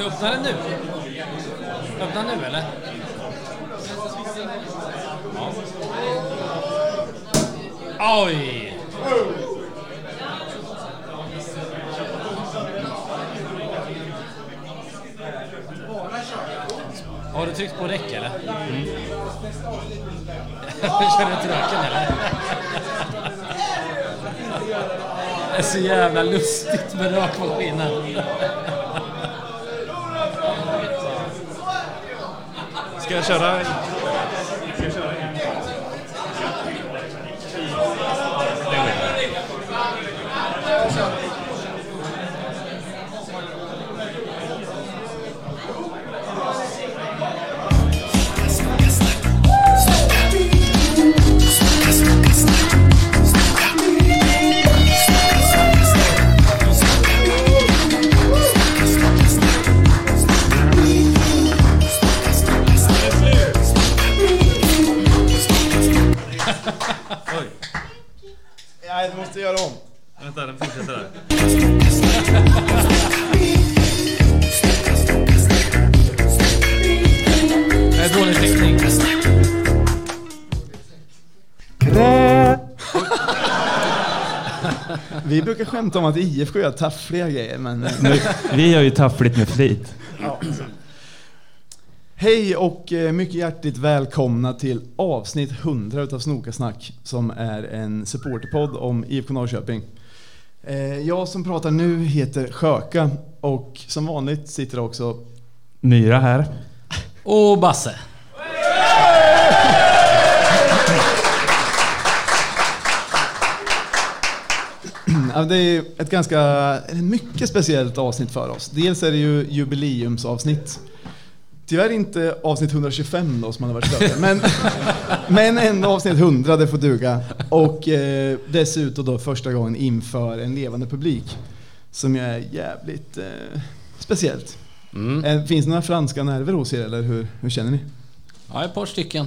vi öppna den nu? Öppna nu eller? Ja. Oj! Har du tryckt på räck eller? Mm. Känner du inte röken eller? Det är så jävla lustigt med rökmaskinen. Ska Vi brukar skämta om att IFK gör taffliga grejer, men... Nu, vi gör ju taffligt med flit. Hej och eh, mycket hjärtligt välkomna till avsnitt 100 utav Snokasnack som är en supporterpodd om IFK Norrköping. Eh, Jag som pratar nu heter Sjöka och som vanligt sitter också Myra här. Och Basse. Det är ett ganska, mycket speciellt avsnitt för oss. Dels är det ju jubileumsavsnitt. Tyvärr inte avsnitt 125 då som hade varit större, men, men ändå avsnitt 100, det får duga. Och eh, dessutom då första gången inför en levande publik. Som ju är jävligt eh, speciellt. Mm. Eh, Finns det några franska nerver hos er eller hur, hur känner ni? Ja, ett par stycken.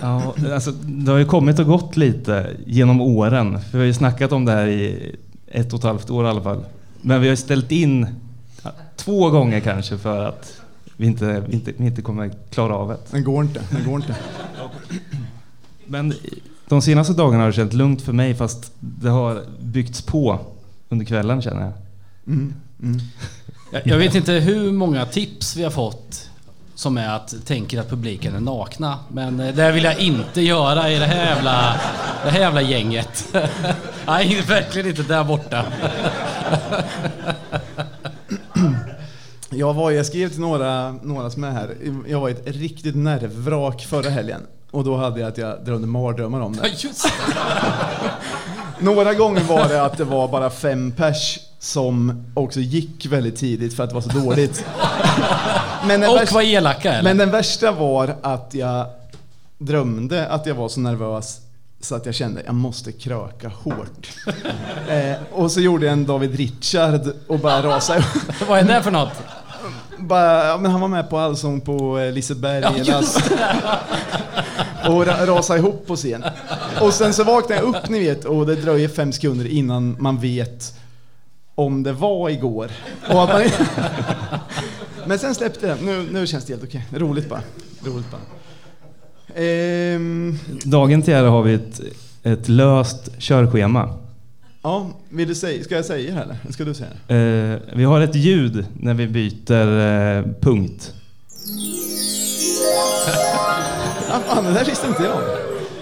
Ja, alltså, det har ju kommit och gått lite genom åren. För vi har ju snackat om det här i ett och ett halvt år i alla fall. Men vi har ställt in två gånger kanske för att vi inte, vi inte, vi inte kommer klara av det. Den går inte, den går inte. Men de senaste dagarna har det känts lugnt för mig fast det har byggts på under kvällen känner jag. Mm, mm. Jag, jag vet inte hur många tips vi har fått som är att tänker att publiken är nakna. Men eh, det vill jag inte göra i det här jävla, det här jävla gänget. Nej, verkligen inte där borta. Jag, var, jag skrev till några, några som är här. Jag var i ett riktigt nervvrak förra helgen. Och då hade jag att jag drömde mardrömmar om det. Just det. Några gånger var det att det var bara fem pers som också gick väldigt tidigt för att det var så dåligt. Men den, Och värsta, var elaka eller? men den värsta var att jag drömde att jag var så nervös så att jag kände att jag måste kröka hårt. eh, och så gjorde jag en David Richard och bara rasade. Vad är det för något? bara, ja, men han var med på Allsång på eh, Liseberg. Ja, just och ra- rasade ihop på scen. Och sen så vaknade jag upp ni vet och det dröjer fem sekunder innan man vet om det var igår. Och att man... Men sen släppte det. Nu, nu känns det helt okej. Roligt bara. Roligt bara. Ehm, Dagen till ära har vi ett, ett löst körschema. ja, vill du säga, ska jag säga det eller? Ska du säga det? Eh, vi har ett ljud när vi byter eh, punkt. Ja, fan, det där visste inte jag.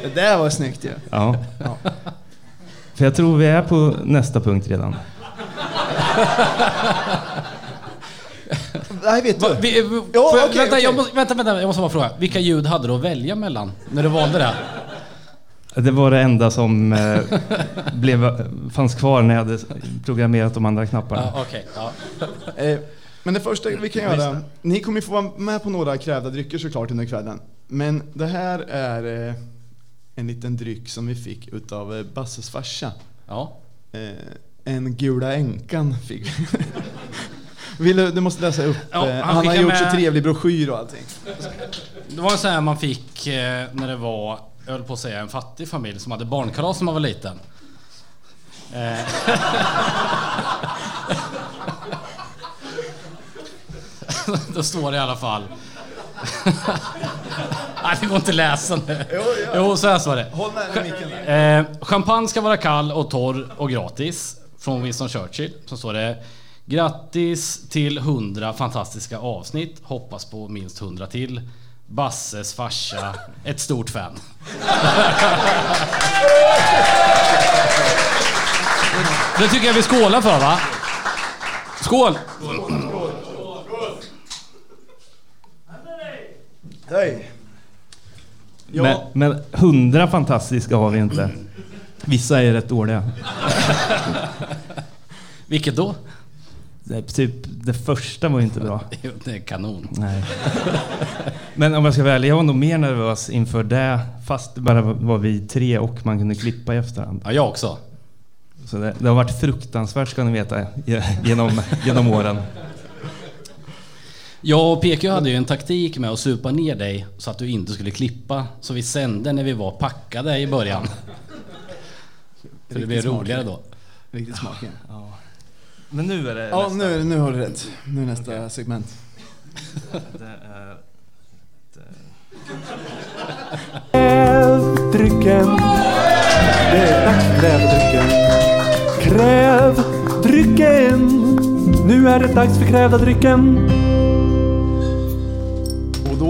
Det där var snyggt ju. Ja. Ja. För jag tror vi är på nästa punkt redan. Nej, vet du. Vi, vi, Ja, får jag, okej, vänta, okej. Jag måste, vänta, vänta, jag måste bara fråga. Vilka ljud hade du att välja mellan när du valde det? Det var det enda som eh, blev, fanns kvar när jag hade programmerat de andra knapparna. Ja, Okej, ja. Eh, men det första vi kan göra, ni kommer få vara med på några krävda drycker såklart under kvällen. Men det här är eh, en liten dryck som vi fick utav eh, Basses farsa. ja. Eh, en Gula Änkan fick vi. Vill du, du måste läsa upp. Ja, eh, han han har gjort så med- trevlig broschyr och allting. Det var sån här man fick eh, när det var, jag höll på att säga en fattig familj som hade barnkalas när man var liten. Eh. då står det i alla fall... Nej, det går inte att läsa nu. Jo, så här står det. Håll nära micken. Eh, champagne ska vara kall och torr och gratis. Från Winston Churchill. Så står det Grattis till 100 fantastiska avsnitt. Hoppas på minst 100 till. Basses farsa, ett stort fan. Det tycker jag vi skålar för va? Skål! Hej. Ja, Men, men hundra fantastiska har vi inte. Vissa är rätt dåliga. Vilket då? Det, typ, det första var inte bra. Det är kanon. Nej. Men om jag ska vara ärlig, jag var nog mer nervös inför det. Fast det bara var vi tre och man kunde klippa i efterhand. Ja, jag också. Så det, det har varit fruktansvärt ska ni veta ge- genom, genom åren. Jag och PQ hade ju en taktik med att supa ner dig så att du inte skulle klippa. Så vi sände när vi var packade i början. För det smart. roligare då. riktigt smart. Ja, Men nu är det ja nu, nu har du rätt. Nu är nästa segment. Det är... Kräv drycken. Det är dags för krävdrycken. Kräv drycken. Nu är det dags för krävda drycken.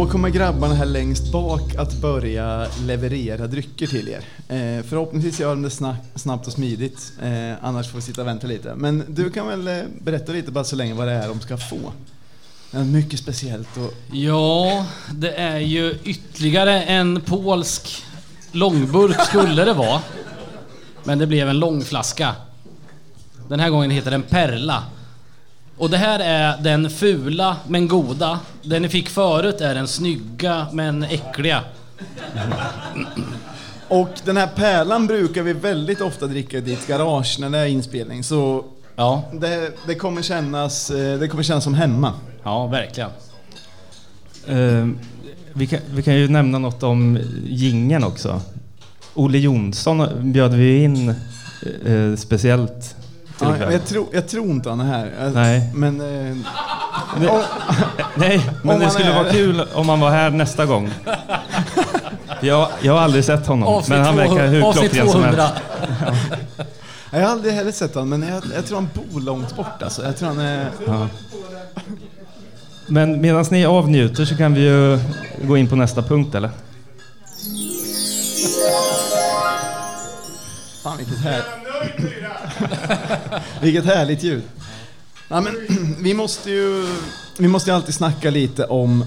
Då kommer grabbarna här längst bak att börja leverera drycker till er. Eh, förhoppningsvis gör de det snabbt och smidigt. Eh, annars får vi sitta och vänta lite. Men du kan väl eh, berätta lite bara så länge vad det är de ska få. Det är mycket speciellt och Ja, det är ju ytterligare en polsk långburk skulle det vara. Men det blev en långflaska. Den här gången heter den Perla. Och det här är den fula men goda. Den ni fick förut är den snygga men äckliga. Och den här pärlan brukar vi väldigt ofta dricka i ditt garage när det är inspelning. Så Ja, det, det, kommer, kännas, eh, det kommer kännas som hemma. ja verkligen. Eh, vi, kan, vi kan ju nämna något om gingen också. Olle Jonsson bjöd vi in eh, speciellt Ja, jag, tror, jag tror inte han är här. Jag- Nej. Men... Eh, Men- om- Nej, men det skulle är- vara kul om han var här nästa gång. Jag, jag har aldrig sett honom, Avsnitt, men han verkar 200, hur klockren som 200. helst. jag har aldrig heller sett honom, men jag, jag tror han bor långt bort alltså. Jag tror han är... Ja. Men medan ni avnjuter så kan vi ju gå in på nästa punkt, eller? Fan vilket här... vilket härligt ljud. Ja, men, vi måste ju vi måste ju alltid snacka lite om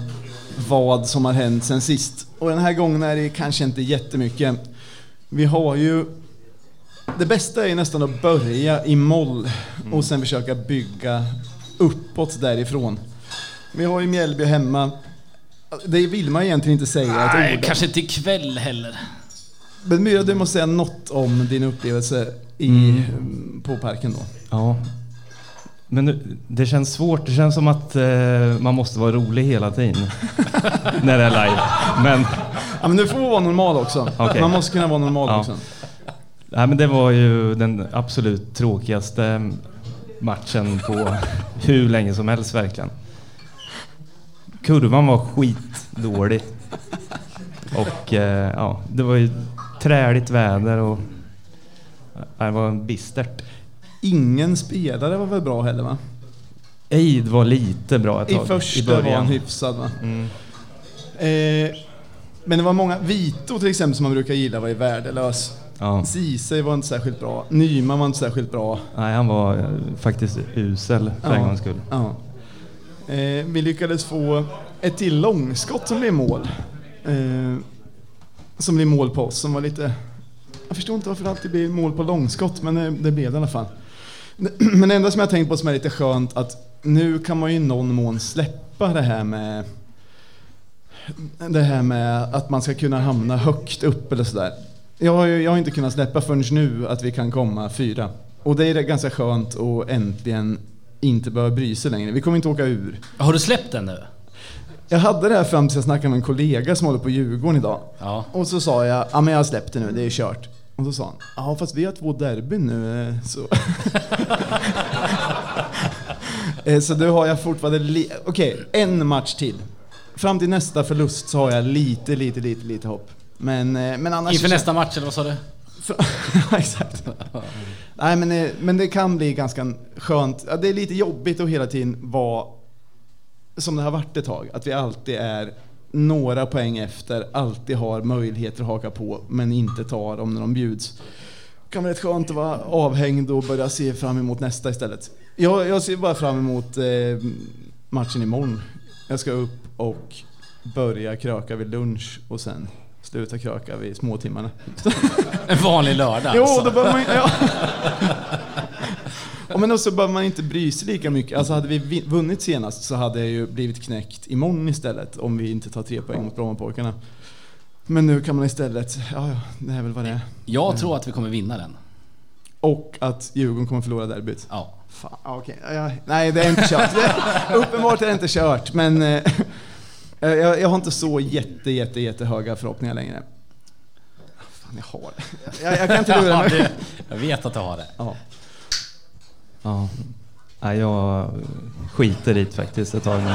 vad som har hänt sen sist. Och den här gången är det kanske inte jättemycket. Vi har ju... Det bästa är nästan att börja i moll och sen försöka bygga uppåt därifrån. Vi har ju Mjällby hemma. Det vill man egentligen inte säga Nej, kanske inte ikväll heller. Men Myra, du måste säga något om din upplevelse i, på parken då. Ja. Men det känns svårt. Det känns som att eh, man måste vara rolig hela tiden. när det är live. Men, Ja, men du får vara normal också. Okej. Man måste kunna vara normal Ja. också. nej, men det var ju den absolut tråkigaste matchen på hur länge som helst verkligen. Kurvan var skitdålig. Och eh, ja, det var ju träligt väder och det var bistert. Ingen spelare var väl bra heller va? Eid var lite bra ett I tag. första var början. han hyfsad va? Mm. Eh, men det var många, Vito till exempel som man brukar gilla var ju värdelös. Ja. Ceesay var inte särskilt bra. Nyman var inte särskilt bra. Nej, han var eh, faktiskt usel för en Ja. gångs skull. Ja. Eh, vi lyckades få ett till långskott som blev mål. Eh, som blev mål på oss, som var lite... Jag förstår inte varför det alltid blir mål på långskott, men det, det blev det i alla fall. Men det enda som jag tänkt på som är lite skönt, att nu kan man ju i någon mån släppa det här med det här med att man ska kunna hamna högt upp eller sådär. Jag har, ju, jag har inte kunnat släppa förrän nu att vi kan komma fyra. Och det är ganska skönt att äntligen inte behöva bry sig längre. Vi kommer inte åka ur. Har du släppt den nu? Jag hade det här fram tills jag snackade med en kollega som håller på Djurgården idag. Ja. Och så sa jag, ja men jag har släppt det nu, det är kört. Och så sa han, ja fast vi har två derbyn nu eh, så... Eh, Så då har jag fortfarande... Okej, en match till. Fram till nästa förlust så har jag lite, lite, lite, lite hopp. Men, eh, men annars... Inför nästa match, eller vad sa du? Exakt. Nej, men, men det kan bli ganska skönt. Det är lite jobbigt att hela tiden vara som det har varit ett tag. Att vi alltid är några poäng efter, alltid har möjligheter att haka på, men inte tar dem när de bjuds. Kan vara rätt skönt att vara avhängd och börja se fram emot nästa istället. Jag, jag ser bara fram emot eh, matchen imorgon. Jag ska upp och börja kröka vid lunch och sen sluta kröka vid småtimmarna. En vanlig lördag Jo, alltså. då behöver man ja. ja, Men också behöver man inte bry sig lika mycket. Alltså hade vi vunnit senast så hade jag ju blivit knäckt imorgon istället om vi inte tar tre poäng mot Brommapojkarna. Men nu kan man istället, ja, ja, det är väl vad det är. Jag tror att vi kommer vinna den. Och att Djurgården kommer förlora derbyt. Ja. Fan. Ja, nej, det är inte kört. Uppenbart är det inte kört, men eh, jag, jag har inte så jätte, jätte, jättehöga förhoppningar längre. Fan, jag har det. Jag, jag kan inte lura mig. jag vet att du har det. Ja. Ja. Nej, jag skiter i det faktiskt ett tag nu.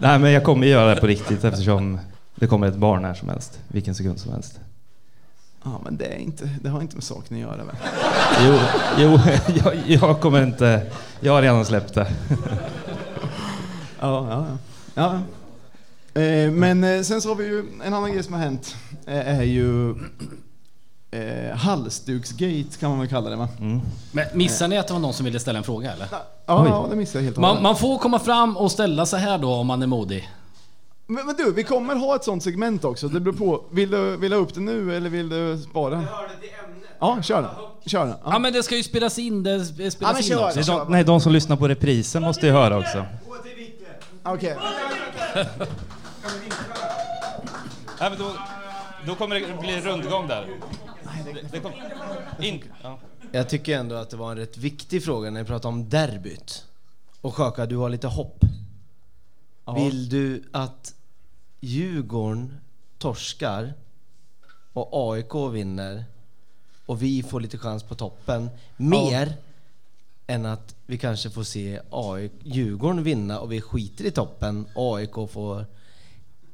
Nej, men jag kommer göra det på riktigt eftersom det kommer ett barn här som helst. Vilken sekund som helst. Ja, men det, är inte, det har inte med saken att göra väl? Jo, jo jag, jag kommer inte... Jag har redan släppt det. Ja, ja, ja. ja. Eh, men eh, sen så har vi ju en annan grej som har hänt. Eh, är ju eh, halsduksgate kan man väl kalla det va? Mm. Men missade ni att det var någon som ville ställa en fråga eller? Ja, ja det missade jag helt och Man, hållet. man får komma fram och ställa sig här då om man är modig. Men, men du, vi kommer ha ett sånt segment också. Det beror på. Vill du, vill du ha upp det nu eller vill du spara? Ja, kör den. Kör den. Ja Ja. men det ska ju spelas in, det spelas Ja, men in kör. också. Det är de, nej, de som lyssnar på reprisen måste ju höra också. Okej. Nej, men då, då kommer det bli rundgång där. Det, kom, in. Ja. Jag tycker ändå att det var en rätt viktig fråga när vi pratade om derbyt. Och Sjöka, du har lite hopp. Vill du att Djurgården torskar och AIK vinner och vi får lite chans på toppen mer än att vi kanske får se AIK, Djurgården vinna och vi skiter i toppen och AIK får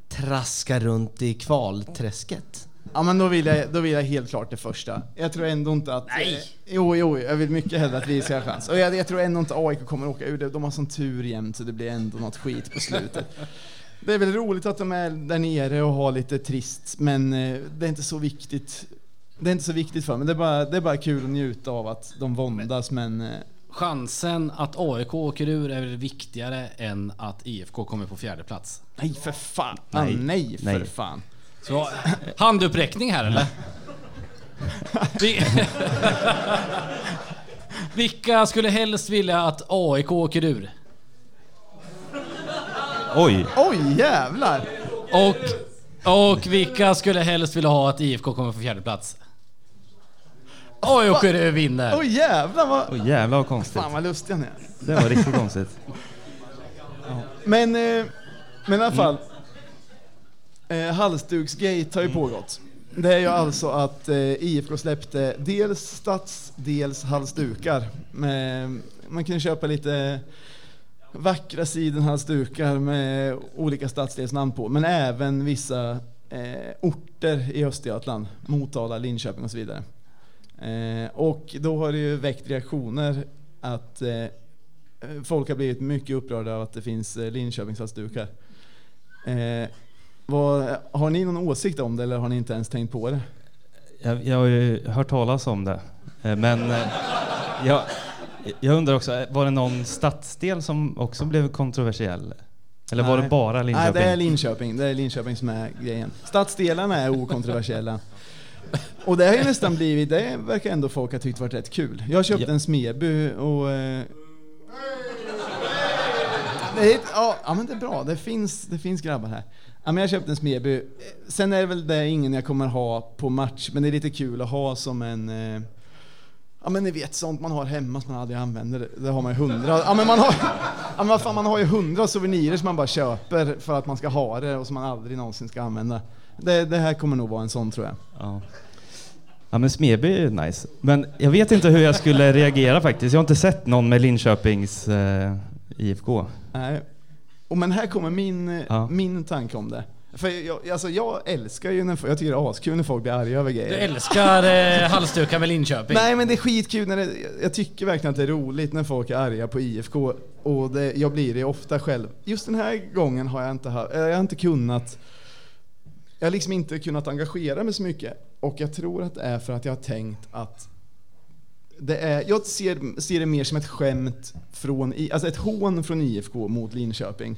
traska runt i kvalträsket? Ja men då vill, jag, då vill jag helt klart det första. Jag tror ändå inte att... Nej! Eh, jo, jo, jag vill mycket hellre att vi ska ha chans. Och jag, jag tror ändå inte AIK kommer åka ur det. De har sån tur jämt så det blir ändå något skit på slutet. Det är väl roligt att de är där nere och har lite trist, men eh, det är inte så viktigt. Det är inte så viktigt för mig. Det är bara, det är bara kul att njuta av att de våndas, men... eh, Chansen att AIK åker ur är väl viktigare än att IFK kommer på fjärde plats. Nej för fan! Nej. Nej, nej för Nej. fan. Så handuppräckning här eller? Vi... Vilka skulle helst vilja att AIK åker ur? Oj! Oj jävlar! Och, och vilka skulle helst vilja ha att IFK kommer på fjärde plats? AIK ur vinner. Oj jävlar vad... Oj, jävlar vad konstigt. Fan vad lustiga ni är. Det var riktigt konstigt. Men, eh, men i alla fall. Eh, Halsduksgate har ju pågått. Det är ju alltså att eh, IFK släppte dels stats, dels halsdukar. Med, man kan köpa lite vackra sidenhalsdukar med olika stadsdelsnamn på, men även vissa eh, orter i Östergötland, Motala, Linköping och så vidare. Eh, och då har det ju väckt reaktioner att eh, folk har blivit mycket upprörda av att det finns eh, Linköpingshalsdukar. Vad, har ni någon åsikt om det eller har ni inte ens tänkt på det? Jag, jag har ju hört talas om det. Eh, Men eh, jag, jag undrar också, eh, var det någon stadsdel som också blev kontroversiell? Eller var det Nej. bara Nej, Linköping? det är Linköping. Det är Linköping som är grejen. Stadsdelarna är okontroversiella. Och det har ju nästan blivit, det verkar ändå folk ha tyckt varit rätt kul. Jag köpte Ja. en Smeby och... Eh, det är, ja men det är bra, det finns, det finns grabbar här. Ja, men jag köpte en Smeby. Sen är det väl det ingen jag kommer ha på match, men det är lite kul att ha som en... Eh, Ja men ni vet sånt man har hemma som man aldrig använder, det, det har man ju hundra. Ja men man har, ja, men fan, man har ju hundra souvenirer som man bara köper för att man ska ha det och som man aldrig någonsin ska använda. Det, det här kommer nog vara en sån tror jag. Ja. Ja men Smedby är nice. Men jag vet inte hur jag skulle reagera faktiskt. Jag har inte sett någon med Linköpings eh, IFK. Nej. Och men här kommer min, Ja. min tanke om det. För jag, alltså jag älskar ju när, jag tycker det är askul när folk blir arga över Du grejer. älskar eh, halsdukar med Linköping. Nej men det är skitkul när det, jag tycker verkligen att det är roligt när folk är arga på IFK och det, jag blir det ofta själv. Just den här gången har jag inte, ha- eh, jag har inte kunnat jag har liksom inte kunnat engagera mig så mycket och jag tror att det är för att jag har tänkt att det är, jag ser, ser det mer som ett skämt från, alltså ett hån från IFK mot Linköping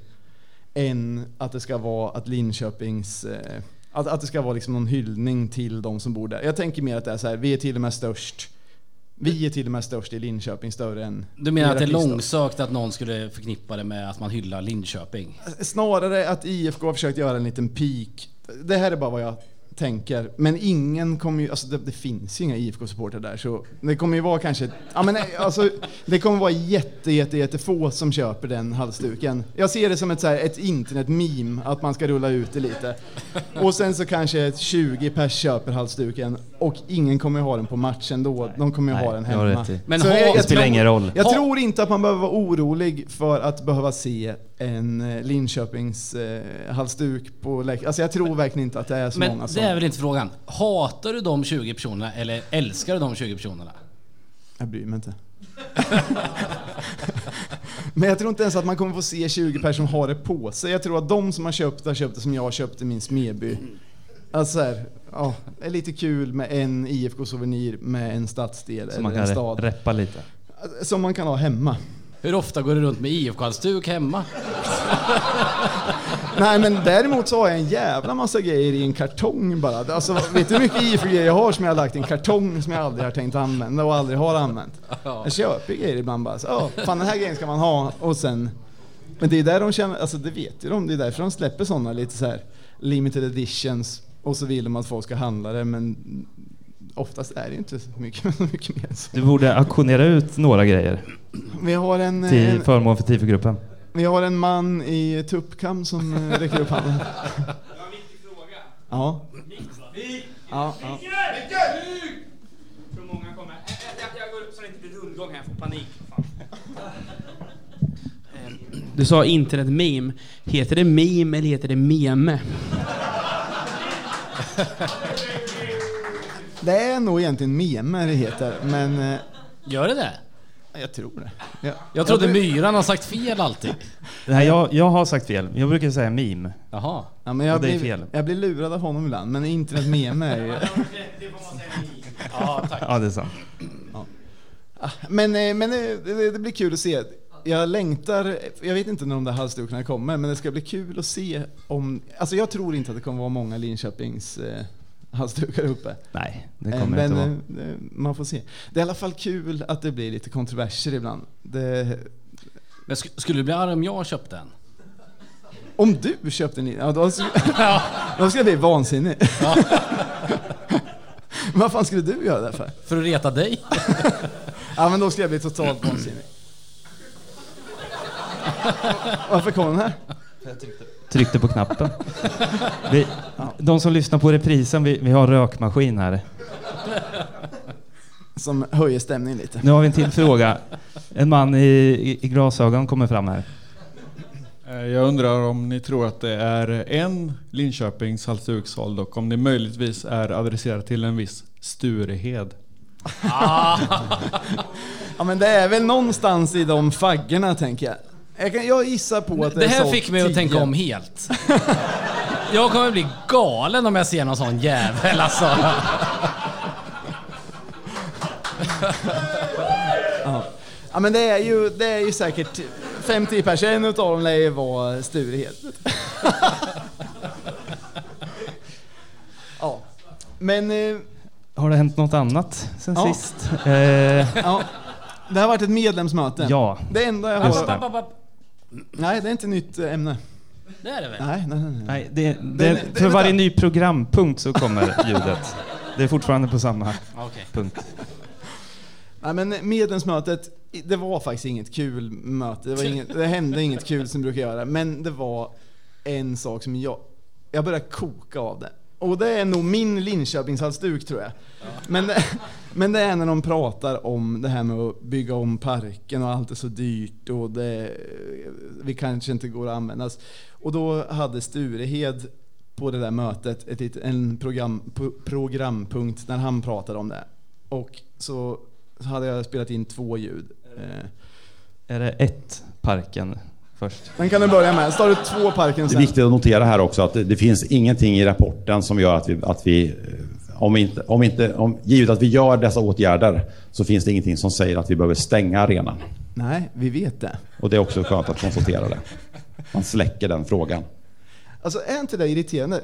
än att det ska vara att Linköpings eh, att, att det ska vara liksom någon hyllning till de som bor där. Jag tänker mer att det är så här, vi är till och med störst. Vi är till och med störst i Linköping, större än Du menar att det är långsökt att någon skulle förknippa det med att man hyllar Linköping? Snarare att IFK har försökt göra en liten peak. Det här är bara vad jag tänker. Men ingen kommer ju, alltså det, det finns ju inga IFK-supportrar där så det kommer ju vara kanske, ja men alltså det kommer vara jätte, jätte, jätte få som köper den halsduken. Jag ser det som ett, så här, ett internet-meme, att man ska rulla ut det lite. Och sen så kanske 20 pers köper halsduken och ingen kommer ha den på matchen då. De kommer ju Nej, ha den hemma. Men Så ha- jag- jag Det spelar tror- ingen roll. jag Ha- tror inte att man behöver vara orolig för att behöva se en eh, Linköpings eh, halsduk på läktaren. Alltså jag tror verkligen inte att det är så Men många som... det är väl inte frågan. Hatar du de 20 personerna eller älskar du de 20 personerna? Jag bryr mig inte. Men jag tror inte ens att man kommer få se 20 personer som har det på sig. Jag tror att de som har köpt det har köpt det som jag köpte min Smedby. Alltså så här, ja, det är lite kul med en IFK-souvenir med en stadsdel Så man eller en kan stad. re- reppa lite. Som man kan ha hemma. Hur ofta går du runt med IFK-halsduk hemma? Nej men däremot så har jag en jävla massa grejer i en kartong bara. Alltså, vet du hur mycket IFK-grejer jag har som jag har lagt i en kartong som jag aldrig har tänkt använda och aldrig har använt? Jag köper grejer ibland bara. Så, "Ja, fan den här grejen ska man ha och sen... Men det är där de känner, alltså det vet ju de, det är därför de släpper sådana lite så här limited editions och så vill de att folk ska handla det men oftast är det inte så mycket, mycket mer så. Du borde auktionera ut några grejer Vi har en, till en, förmån för TIFO-gruppen. vi har en man i tuppkam som eh, räcker upp handen. Ja. Ja, ja. Hur många kommer? Jag, jag går upp så det inte blir rundgång här, jag får panik. Eh, Du sa internet-meme. Heter det meme eller heter det meme? Det är nog egentligen memer det heter, men eh, Gör det det? jag tror det. Ja. Jag trodde Ja, myran har sagt fel alltid. Nej, jag, jag har sagt fel. Jag brukar säga meme. Jaha. Ja, men jag, Det är blir, fel. jag blir lurad av honom ibland, men internet meme är ju... Ja, det är sant. Men, eh, men eh, det, det blir kul att se. Jag längtar, jag vet inte när de där halsdukarna kommer, men det ska bli kul att se om... Alltså jag tror inte att det kommer vara många Linköpings eh, halsdukar uppe. Nej, det Eh, kommer det men inte vara. eh, det- man får se. Det är i alla fall kul att det blir lite kontroverser ibland. Det, Men sk- skulle du bli arg om jag köpte en? om du köpte en ja, då, skulle, då skulle jag bli vansinnig. Vad fan skulle du göra det för? För att reta dig? Ja men då skulle jag bli totalt vansinnig. Varför kom den här? Tryckte på knappen. Vi, de som lyssnar på reprisen, vi, vi har rökmaskin här. Som höjer stämningen lite. Nu har vi en till fråga. En man i, i, i glasögon kommer fram här. Eh, Jag undrar om ni tror att det är en Linköpings halsdukshåll och om det möjligtvis är adresserat till en viss Sturehed. Ja men det är väl någonstans i de faggorna tänker jag. Jag, kan, jag gissar på att det, Det är här sålt fick mig att 10. tänka om helt. Jag kommer bli galen om jag ser någon sån jävel alltså. Ja men det är ju, det är ju säkert 50 pers, en utav dem lär ju vara Sturehed. ja. Men, eh, Har det hänt något annat sen Ja. sist? Eh, ja. Det har varit ett medlemsmöte. ja, Det enda jag Just har... det. Nej, det är inte nytt eh, ämne. Det är det väl? Nej, nej, nej. nej. nej, det, det, det- för varje ny programpunkt så kommer ljudet. Det är fortfarande på samma Okej. punkt. Nej men medlemsmötet, det var faktiskt inget kul möte. Det, var inget, det hände inget kul som det brukar göra. Men det var en sak som jag... Jag började koka av det. Och det är nog min Linköpingshalsduk tror jag. Men, det, men det är när de pratar om det här med att bygga om parken och allt är så dyrt och det, vi kanske inte går att användas. Och då hade Sturehed på det där mötet ett, litet- en program, programpunkt när han pratade om det. Och så hade jag spelat in två ljud. Är det ett parken först? Den kan du börja med. Så tar du två parken Det är sen. viktigt att notera här också att det, det finns ingenting i rapporten som gör att vi, att vi eh, om inte, om inte, om, givet att vi gör dessa åtgärder, så finns det ingenting som säger att vi behöver stänga arenan. Nej, vi vet det. Och det är också skönt att konstatera det. Man släcker den frågan. Alltså är inte det irriterande?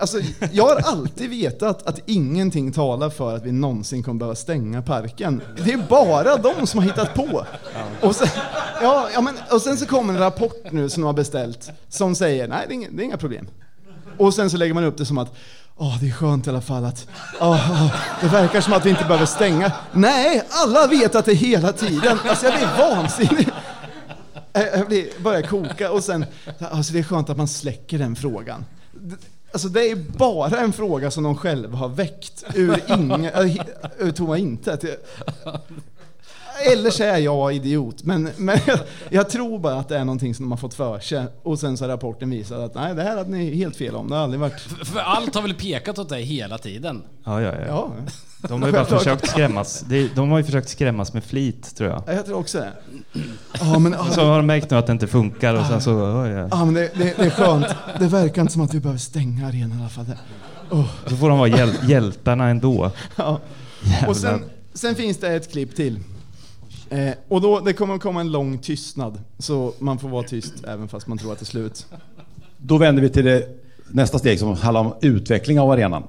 Alltså, jag har alltid vetat att ingenting talar för att vi någonsin kommer behöva stänga parken. Det är bara de som har hittat på. Och sen, ja, ja, men, och sen så kommer en rapport nu som de har beställt som säger nej, det är, inga, det är inga problem. Och sen så lägger man upp det som att Åh, det är skönt i alla fall att åh, det verkar som att vi inte behöver stänga. Nej, alla vet att det är hela tiden. Alltså jag blir vansinnig. Jag jag blir, börjar koka och sen, alltså det är skönt att man släcker den frågan. Alltså det är bara en fråga som de själva har väckt ur, inga, äh, ur tomma intet. Eller så är jag idiot, men, men jag, jag tror bara att det är någonting som de har fått för sig. Och sen så har rapporten visat att nej, det här hade ni helt fel om. Det har aldrig varit... För allt har väl pekat åt dig hela tiden? Ja, ja, ja. Ja, De har ju bara försökt skrämmas. De har ju försökt skrämmas med flit, tror jag. jag tror också det. Ja, men, Och så har de märkt nu att det inte funkar och sen så... Oj, ja. ja, men det, det, det är skönt. Det verkar inte som att vi behöver stänga arenan i alla fall. Så får de vara hjäl hjältarna ändå. Ja. Och sen, sen finns det ett klipp till. Eh, och då, det kommer komma en lång tystnad. Så man får vara tyst även fast man tror att det är slut. Då vänder vi till det, nästa steg som handlar om utveckling av arenan.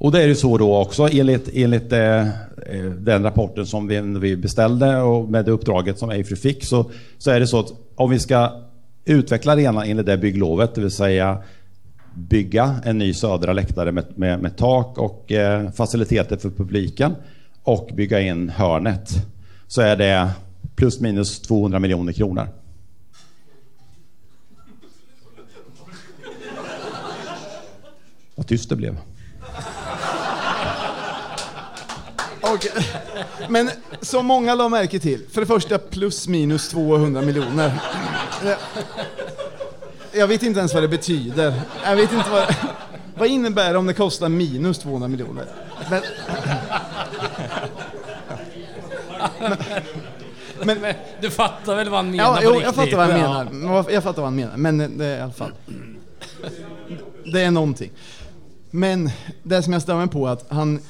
Och det är ju så då också enligt, enligt eh, eh, den rapporten som vi, vi beställde och med det uppdraget som Afry fick så, så är det så att om vi ska utveckla arenan enligt det bygglovet, det vill säga bygga en ny södra läktare med, med, med tak och eh, faciliteter för publiken och bygga in hörnet så är det plus minus 200 miljoner kronor. Vad tyst det blev. Och, men som många la märke till, för det första plus minus 200 miljoner. Jag- vet inte ens vad det betyder. Jag vet inte vad, vad innebär det om det kostar minus 200 miljoner? Men, men, men, Du fattar väl vad han menar Ja, på jo, riktigt? jag fattar vad han Ja. menar. Men Jag fattar vad han menar, men det är i alla fall... Det är någonting. Men det som jag mig på är att han...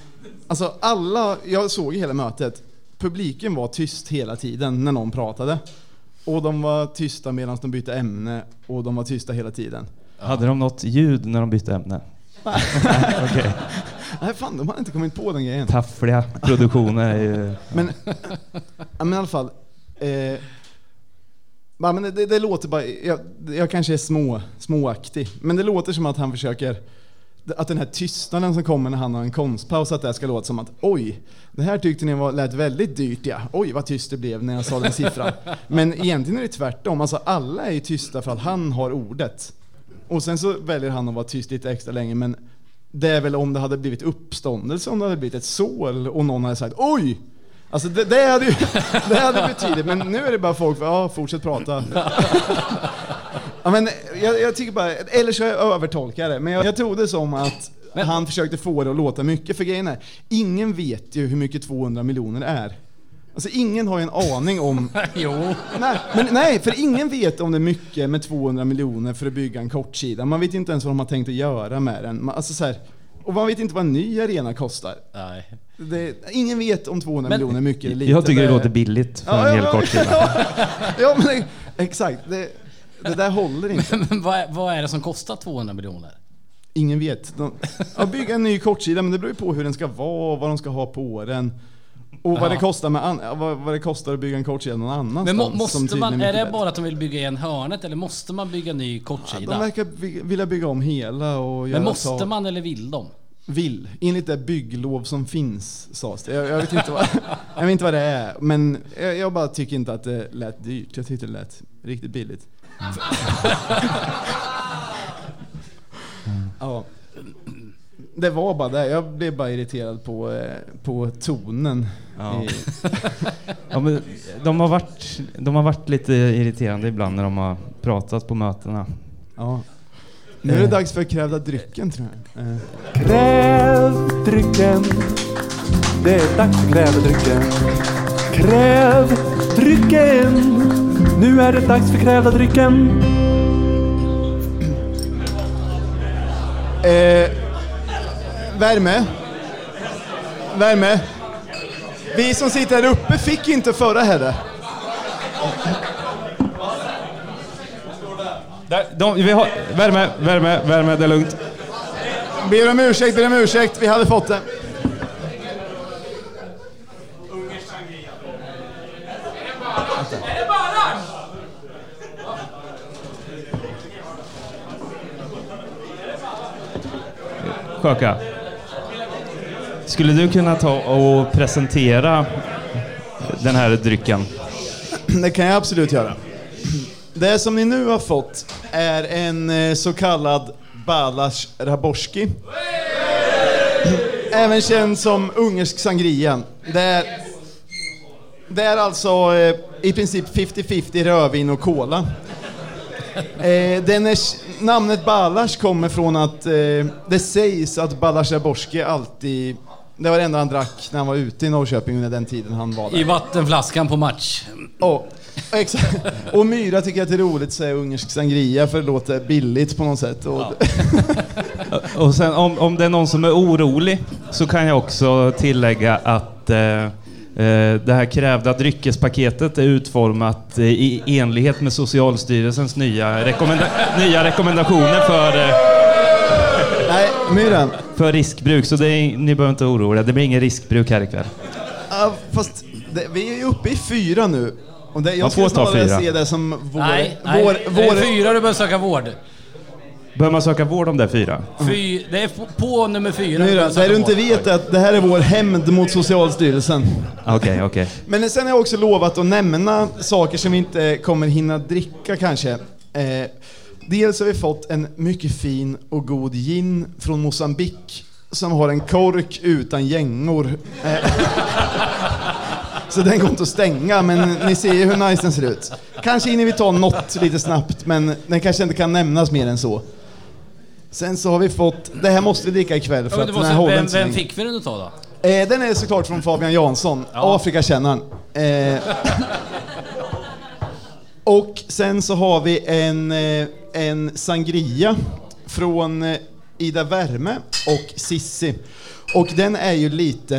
Alltså alla, jag såg hela mötet, publiken var tyst hela tiden när någon pratade. Och de var tysta medan de bytte ämne och de var tysta hela tiden. Hade de något ljud när de bytte ämne? Nej, Okej. Nej fan, de har inte kommit på den grejen. Taffliga produktioner är ju... Men, men i alla fall. Eh, men det, det låter bara, jag, jag kanske är små, småaktig, men det låter som att han försöker att den här tystnaden som kommer när han har en konstpaus, att det ska låta som att oj, det här tyckte ni var, lät väldigt dyrt ja. Oj vad tyst det blev när jag sa den siffran. Men egentligen är det tvärtom, alltså alla är ju tysta för att han har ordet. Och sen så väljer han att vara tyst lite extra länge, men det är väl om det hade blivit uppståndelse, om det hade blivit ett sål och någon hade sagt oj! Alltså det, det hade ju det hade betydigt, men nu är det bara folk, ja fortsätt prata. Ja, men jag, jag tycker bara, eller så jag övertolkar det, men jag, jag tog det som att han försökte få det att låta mycket, för grejen är, ingen vet ju hur mycket 200 miljoner är. Alltså ingen har ju en aning om... Jo. Nej, men nej, för ingen vet om det är mycket med 200 miljoner för att bygga en kortsida. Man vet inte ens vad de har tänkt att göra med den. Man- Alltså så här, och man vet inte vad en ny arena kostar. Nej. Det, ingen vet om 200 Men- miljoner är mycket eller lite. Jag tycker det är- låter billigt för Ja, en hel ja, kort sida. Ja, ja men exakt. Det, det där håller inte. Men vad, är- vad är det som kostar 200 miljoner? Ingen vet. De, ja, bygga en ny kortsida, men det beror ju på hur den ska vara, vad de ska ha på den. Och vad, Ja. det kostar med an, ja, vad, vad det kostar att bygga en kortsida någon annanstans. Men måste man, är det bättre. bara att de vill bygga igen hörnet eller måste man bygga ny De kortsida? verkar vi- vilja bygga om hela och Men måste ta- man eller vill de? Vill. Enligt det bygglov som finns, sades det. Jag, jag, vet inte vad, jag vet inte vad det är, men jag, jag bara tycker inte att det lät dyrt. Jag tyckte det lät riktigt billigt. Ja. Det var bara det. Jag blev bara irriterad på, eh, på tonen. Ja. I, Ja, men de, har varit, de har varit lite irriterande ibland när de har pratat på mötena. ja. Nu är det dags för krävda drycken tror jag. Eh, Kräv drycken. Det är dags för krävdrycken. Kräv drycken. Nu är det dags för krävda drycken. Eh, värme. Värme. Vi som sitter här uppe fick inte förra heller. Där, de, vi har, värme, värme, värme, det är lugnt. Ber om ursäkt, ber om ursäkt. Vi hade fått det Sjöka. Skulle du kunna ta och presentera den här drycken? Det kan jag absolut göra. Det som ni nu har fått är en eh, så kallad Balash Raborski. Även känd som ungersk sangria. Det är, det är alltså eh, i princip 50-50 rödvin och cola. Eh, den är, namnet Balash kommer från att eh, det sägs att Balash Raborski alltid det var det enda han drack när han var ute i Norrköping under den tiden han var där. I vattenflaskan på match. Ja, exakt. Och Myra tycker att det är roligt att säga ungersk sangria för det låter billigt på något sätt. Och Och sen om, om det är någon som är orolig så kan jag också tillägga att eh, det här krävda dryckespaketet är utformat eh, i enlighet med Socialstyrelsens nya, rekommenda nya rekommendationer för, eh, Nej, Myra. för riskbruk. Så det är, ni behöver inte oroa er, det blir ingen riskbruk här ikväll. Ja, fast det, vi är ju uppe i fyra nu. Och det, jag Man får skulle ta snarare fyra. se det som vår... Nej, nej. vår, det är vår fyra du behöver söka vård. Behöver man söka vård om det är fyra? Fy, det är på, på nummer fyra det söka du inte vet är att det här är vår hämnd mot Socialstyrelsen. Okej, okej. Men sen har jag också lovat att nämna saker som vi inte kommer hinna dricka kanske. Eh, dels har vi fått en mycket fin och god gin från Mosambik som har en kork utan gängor. Eh, så den går inte att stänga, men ni ser ju hur nice den ser ut. Kanske hinner vi ta något lite snabbt, men den kanske inte kan nämnas mer än så. Sen så har vi fått, det här måste vi dricka ikväll för Ja, att den här håller vem, inte vem fick vi den utav då? Eh, den är såklart från Fabian Jansson, Ja. Afrikakännaren. Eh, och sen så har vi en, eh, en sangria från eh, Ida Värme och Sissi. Och den är ju lite...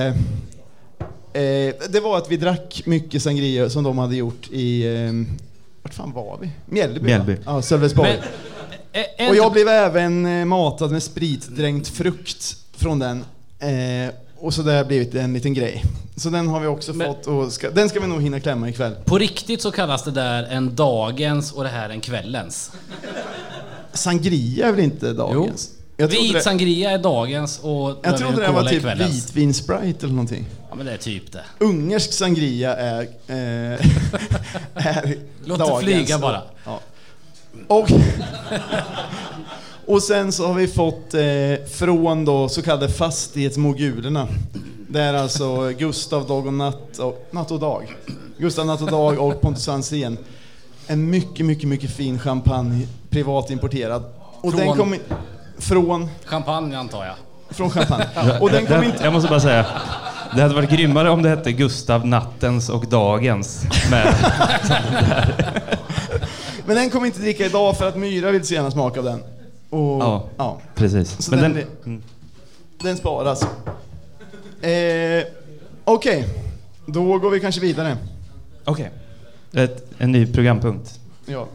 Eh, det var att vi drack mycket sangria som de hade gjort i... Eh, vart fan var vi? Mjällby? Mjällby. Ja, Sölvesborg. Men, eh, en, Och jag blev även eh, matad med spritdränkt frukt från den. Eh, och så det har blivit en liten grej. Så den har vi också Men- fått och ska, den ska vi nog hinna klämma ikväll. På riktigt så kallas det där en dagens och det här en kvällens. Sangria är väl inte dagens? Jag trodde Vit det, sangria är dagens och jag trodde det var typ kvällens. vitvinsprite eller någonting. Ja men det är typ det. Ungersk sangria är, eh, är Låt det flyga bara. Ja. Och, och sen så har vi fått eh, från då så kallade fastighetsmogulerna. Det är alltså Gustav Dag och Natt och, natt och Dag. Gustav Natt och Dag och Pontus Franzén. En mycket, mycket, mycket fin champagne, privatimporterad. Och den Från? kom in, från, Champagne antar jag. från champagne. Och den kom Det- inte... Jag måste bara säga, det hade varit grymmare om det hette Gustav Nattens och Dagens. Med, Men den kommer inte dricka idag för att Myra vill så gärna smaka av den. Och, Ja. ja. precis. Så Men den, den, blir- den sparas. Eh, Okej, då går vi kanske vidare. Okej. Ett, en ny programpunkt. Ja.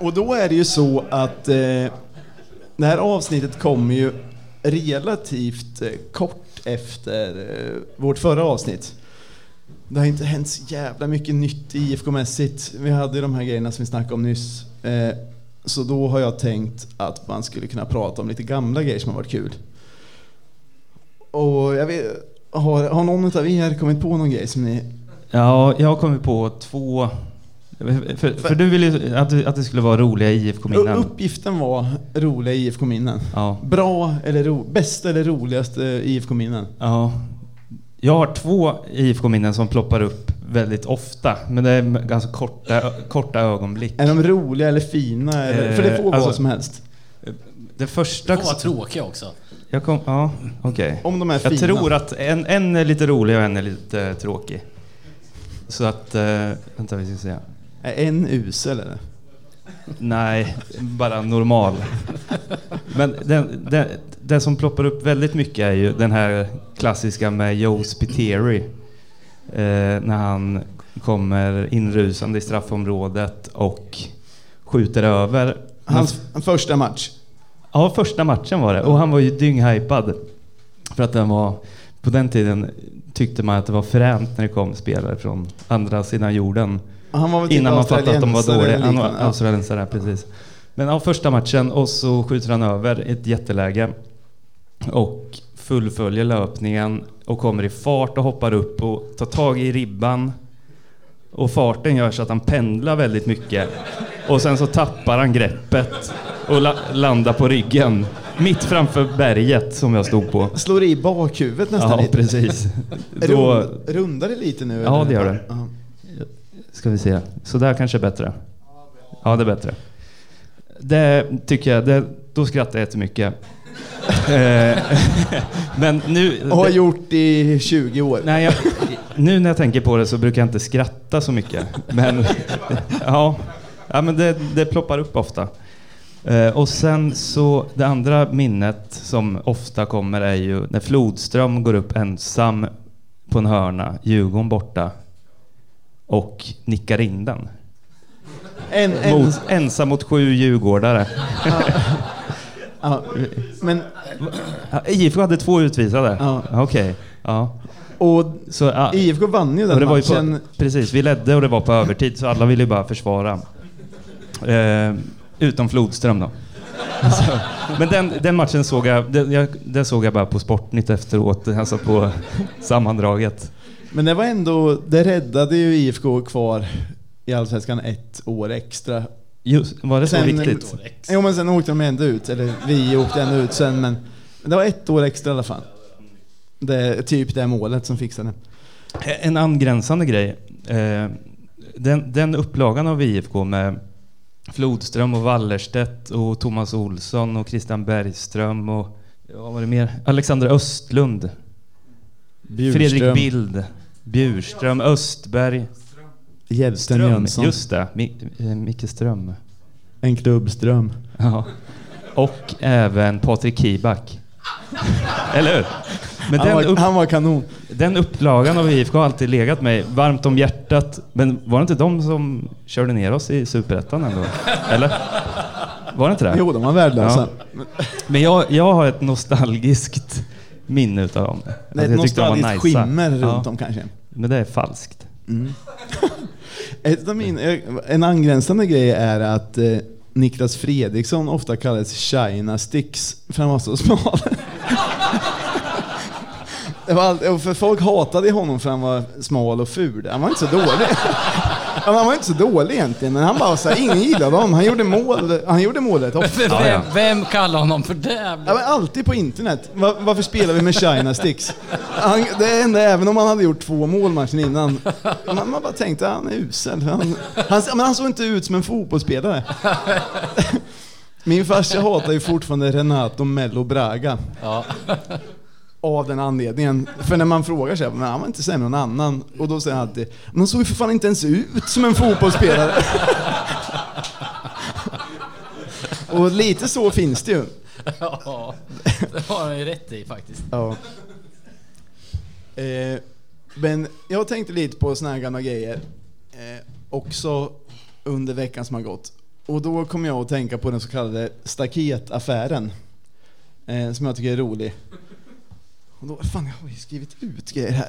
Och då är det ju så att eh, det här avsnittet kommer ju relativt eh, kort efter eh, vårt förra avsnitt. Det har inte hänt så jävla mycket nytt IFK-mässigt. Vi hade ju de här grejerna som vi snackade om nyss. Eh, så då har jag tänkt att man skulle kunna prata om lite gamla grejer som har varit kul. Och jag vet, har, har någon av er kommit på någon grej som ni Ja, jag har kommit på två... För, för du ville ju att, att det skulle vara roliga IFK-minnen. Uppgiften var roliga IFK-minnen. Ja. Bra eller ro, bästa eller roligaste IFK-minnen? ja. Jag har två IFK-minnen som ploppar upp väldigt ofta, men det är ganska korta, korta ögonblick. Är de roliga eller fina? Eller, Eh, för det får vara alltså- vad som helst. Det första... Två var tråkiga också. Jag kom, ja, okej. Om de är Jag fina. tror att en, en är lite rolig och en är lite eh, tråkig. Så att... Eh, vänta, vi ska se. Är en usel eller? Nej, bara normal. Men den, den, det som ploppar upp väldigt mycket är ju den här klassiska med Joe Spiteri. Eh, när han kommer inrusande i straffområdet och skjuter över. Hans första match. Ja, första matchen var det. Och han var ju dynghypad. För att den var... På den tiden tyckte man att det var fränt när det kom spelare från andra sidan jorden. Han var väl typ Innan man fattade att de var dåliga. Han var australiensare, precis. Men ja, första matchen och så skjuter han över ett jätteläge. Och fullföljer löpningen och kommer i fart och hoppar upp och tar tag i ribban. Och farten gör så att han pendlar väldigt mycket. Och sen så tappar han greppet och la- landar på ryggen. Mitt framför berget som jag stod på. Slår i bakhuvudet nästan Ja, lite. precis. Då Rund, rundar det lite nu? Ja, eller? det gör det. Ja. Ska vi se. Så där kanske är bättre. Ja, det är bättre. Det tycker jag, det, då skrattar jag jättemycket. Eh, Men nu... Och har gjort i 20 år. Nej, jag, nu när jag tänker på det så brukar jag inte skratta så mycket. Men ja, ja men det, det ploppar upp ofta. Eh, och sen så, det andra minnet som ofta kommer är ju när Flodström går upp ensam på en hörna, Djurgården borta, och nickar in den. En, en, Mot, ensam mot sju djurgårdare. ja. Men, Ja, IFK hade två utvisade? Ja. Okej. Ja. och Så, ja. IFK vann ju den var ju matchen. på, precis, vi ledde och det var på övertid så alla ville ju bara försvara. Eh, utom Flodström då. Så, men den, den matchen såg jag, den, jag, den såg jag bara på Sportnytt efteråt, alltså på sammandraget. Men det var ändå, det räddade ju IFK kvar i Allsvenskan ett år extra. Just, var det så Sen- riktigt? Jo men sen åkte de ändå ut, eller vi åkte ändå ut sen men det var ett år extra i alla fall. Det är typ det målet som fixade. En angränsande grej. Eh, den, den upplagan av IFK med Flodström och Wallerstedt och Thomas Olsson och Christian Bergström och ja, vad var det mer? Alexander Östlund. Fredrik Bild. Bjurström, Östberg. Ström, Jönsson. just det. Eh, Micke Ström. En klubbström. Ja. Och även Patrik Kibak. Eller hur? Men Han var, upp, han var kanon. den upplagan av IFK har alltid legat mig varmt om hjärtat. Men var det inte de som körde ner oss i Superettan ändå? Eller? Var det inte det? Jo, de var värdelösa. Men jag, jag har ett nostalgiskt minne utav dem. Det är ett de nostalgiskt skimmer runt Ja, om kanske. Men det är falskt. Mm. min, en angränsande grej är att eh, Niklas Fredriksson ofta kallades China Sticks för han var så smal. Det var all, för folk hatade honom för han var smal och ful. Han var inte så dålig. Han var inte så dålig egentligen, men han bara så här, ingen gillade honom. Han gjorde mål, han gjorde målet ofta. Vem, vem kallar honom för det? Ja, men alltid på internet. Va- varför spelar vi med China Sticks? Han, det enda, även om han hade gjort två mål matchen innan. Man, man bara tänkte han är usel. Han, han, men han såg inte ut som en fotbollsspelare. Min farsa hatar ju fortfarande Renato Mello Braga. Ja. Av den anledningen. För när man frågar sig, men han var inte sämre än någon annan. Och då säger han alltid, men han såg ju för fan inte ens ut som en fotbollsspelare. Och lite så finns det ju. ja, det har han ju rätt i faktiskt. Ja. Eh, men jag tänkte lite på såna här gamla grejer eh, också under veckan som har gått. Och då kom jag att tänka på den så kallade staketaffären. Eh, som jag tycker är rolig. Och då, fan, jag har ju skrivit ut grejer här.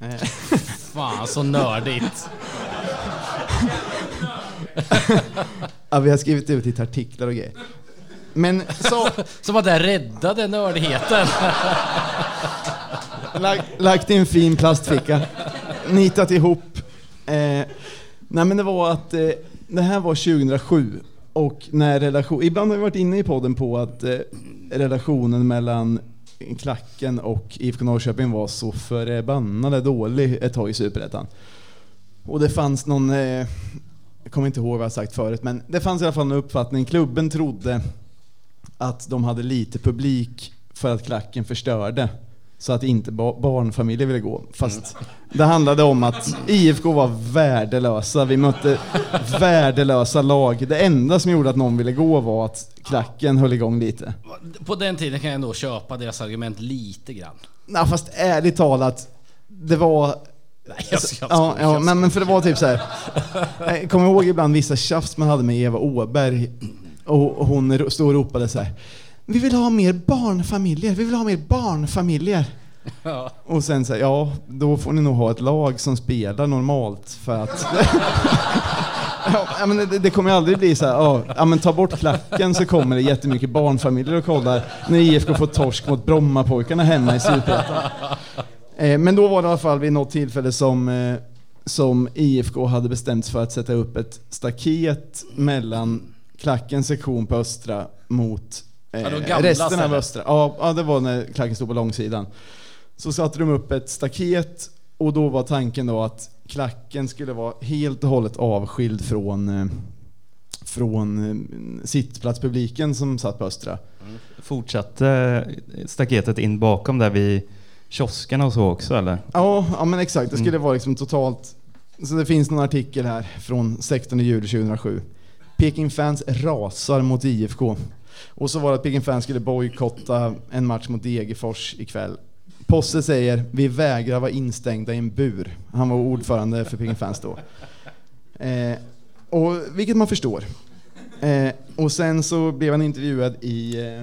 eh, Fan så nördigt. ja, vi har skrivit ut lite artiklar och grejer. Men så, Som att det räddade nördigheten. Lagt, lagt i en fin plastficka. Nitat ihop. Eh, nej men det var att eh, det här var 2007 och när relation, ibland har vi varit inne i podden på att eh, relationen mellan Klacken och IFK Norrköping var så förbannade dålig ett tag i Superettan. Och det fanns någon, eh, jag kommer inte ihåg vad jag sagt förut, men det fanns i alla fall en uppfattning. Klubben trodde att de hade lite publik för att klacken förstörde. Så att inte ba- barnfamiljer ville gå. Fast det handlade om att IFK var värdelösa. Vi mötte värdelösa lag. Det enda som gjorde att någon ville gå var att klacken höll igång lite. På den tiden kan jag ändå köpa deras argument lite grann. Nej, fast ärligt talat, det var... Nej, jag, jag, Ja, ja jag- men, men för det var typ så här. Jag kommer ihåg ibland vissa tjafs man hade med Eva Åberg. Och hon stod och ropade så här. Vi vill ha mer barnfamiljer, vi vill ha mer barnfamiljer. Ja. Och sen så här, ja, då får ni nog ha ett lag som spelar normalt för att... Ja, men det, det kommer aldrig bli så här, ja, ja men ta bort klacken så kommer det jättemycket barnfamiljer och kollar när IFK får torsk mot Brommapojkarna hemma i Superettan. Eh, Men då var det i alla fall vid något tillfälle som, eh, som IFK hade bestämt sig för att sätta upp ett staket mellan klackens sektion på Östra mot eh, Ja, de gamla resten av. Östra. Ja, ja, det var när klacken stod på långsidan. Så satte de upp ett staket och då var tanken då att klacken skulle vara helt och hållet avskild från, eh, från eh, sittplatspubliken som satt på Östra. Fortsatte staketet in bakom där vid kioskerna och så också eller? Ja, ja men exakt. Det skulle Mm. vara liksom totalt... Så det finns någon artikel här från 16 juli 2007. Peking-fans rasar mot IFK. Och så var det att Peking-fans skulle bojkotta en match mot Degerfors ikväll. Posse säger vi vägrar vara instängda i en bur. Han var ordförande för Peking-fans då. Eh, och, vilket man förstår. Eh, och sen så blev han intervjuad i, eh,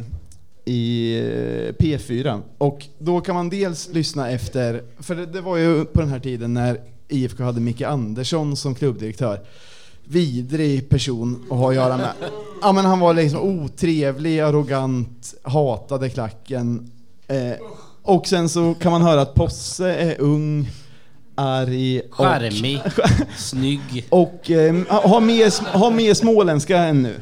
i eh, P4. Och då kan man dels lyssna efter, för det, det var ju på den här tiden när IFK hade Micke Andersson som klubbdirektör. Vidrig person att ha att göra med. Ja men han var liksom otrevlig, arrogant, hatade klacken. Eh, och sen så kan man höra att Posse är ung, arg och, Charmig, snygg. och eh, har, mer, har mer småländska än nu.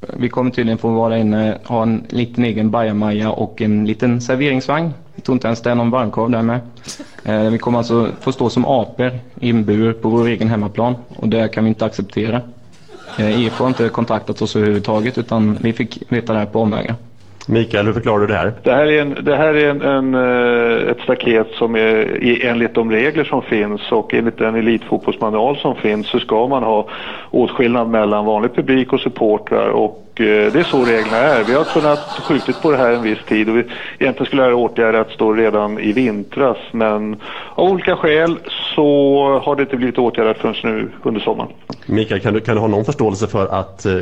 Vi kommer tydligen få vara inne, ha en liten egen bajamaja och en liten serveringsvagn. Jag tror inte ens det är någon varmkorv där med. Eh, vi kommer alltså få stå som apor i en bur på vår egen hemmaplan och det kan vi inte acceptera. Eh, IFK har inte kontaktat oss överhuvudtaget utan vi fick veta det här på omvägar. Mikael, hur förklarar du det här? Det här är, en, det här är en, en, eh, ett staket som är enligt de regler som finns och enligt den elitfotbollsmanual som finns så ska man ha åtskillnad mellan vanlig publik och supportrar och det är så reglerna är. Vi har kunnat skjutit på det här en viss tid och vi, egentligen skulle det här åtgärdat stå redan i vintras men av olika skäl så har det inte blivit åtgärdat förrän nu under sommaren. Mikael, kan du, kan du ha någon förståelse för att eh,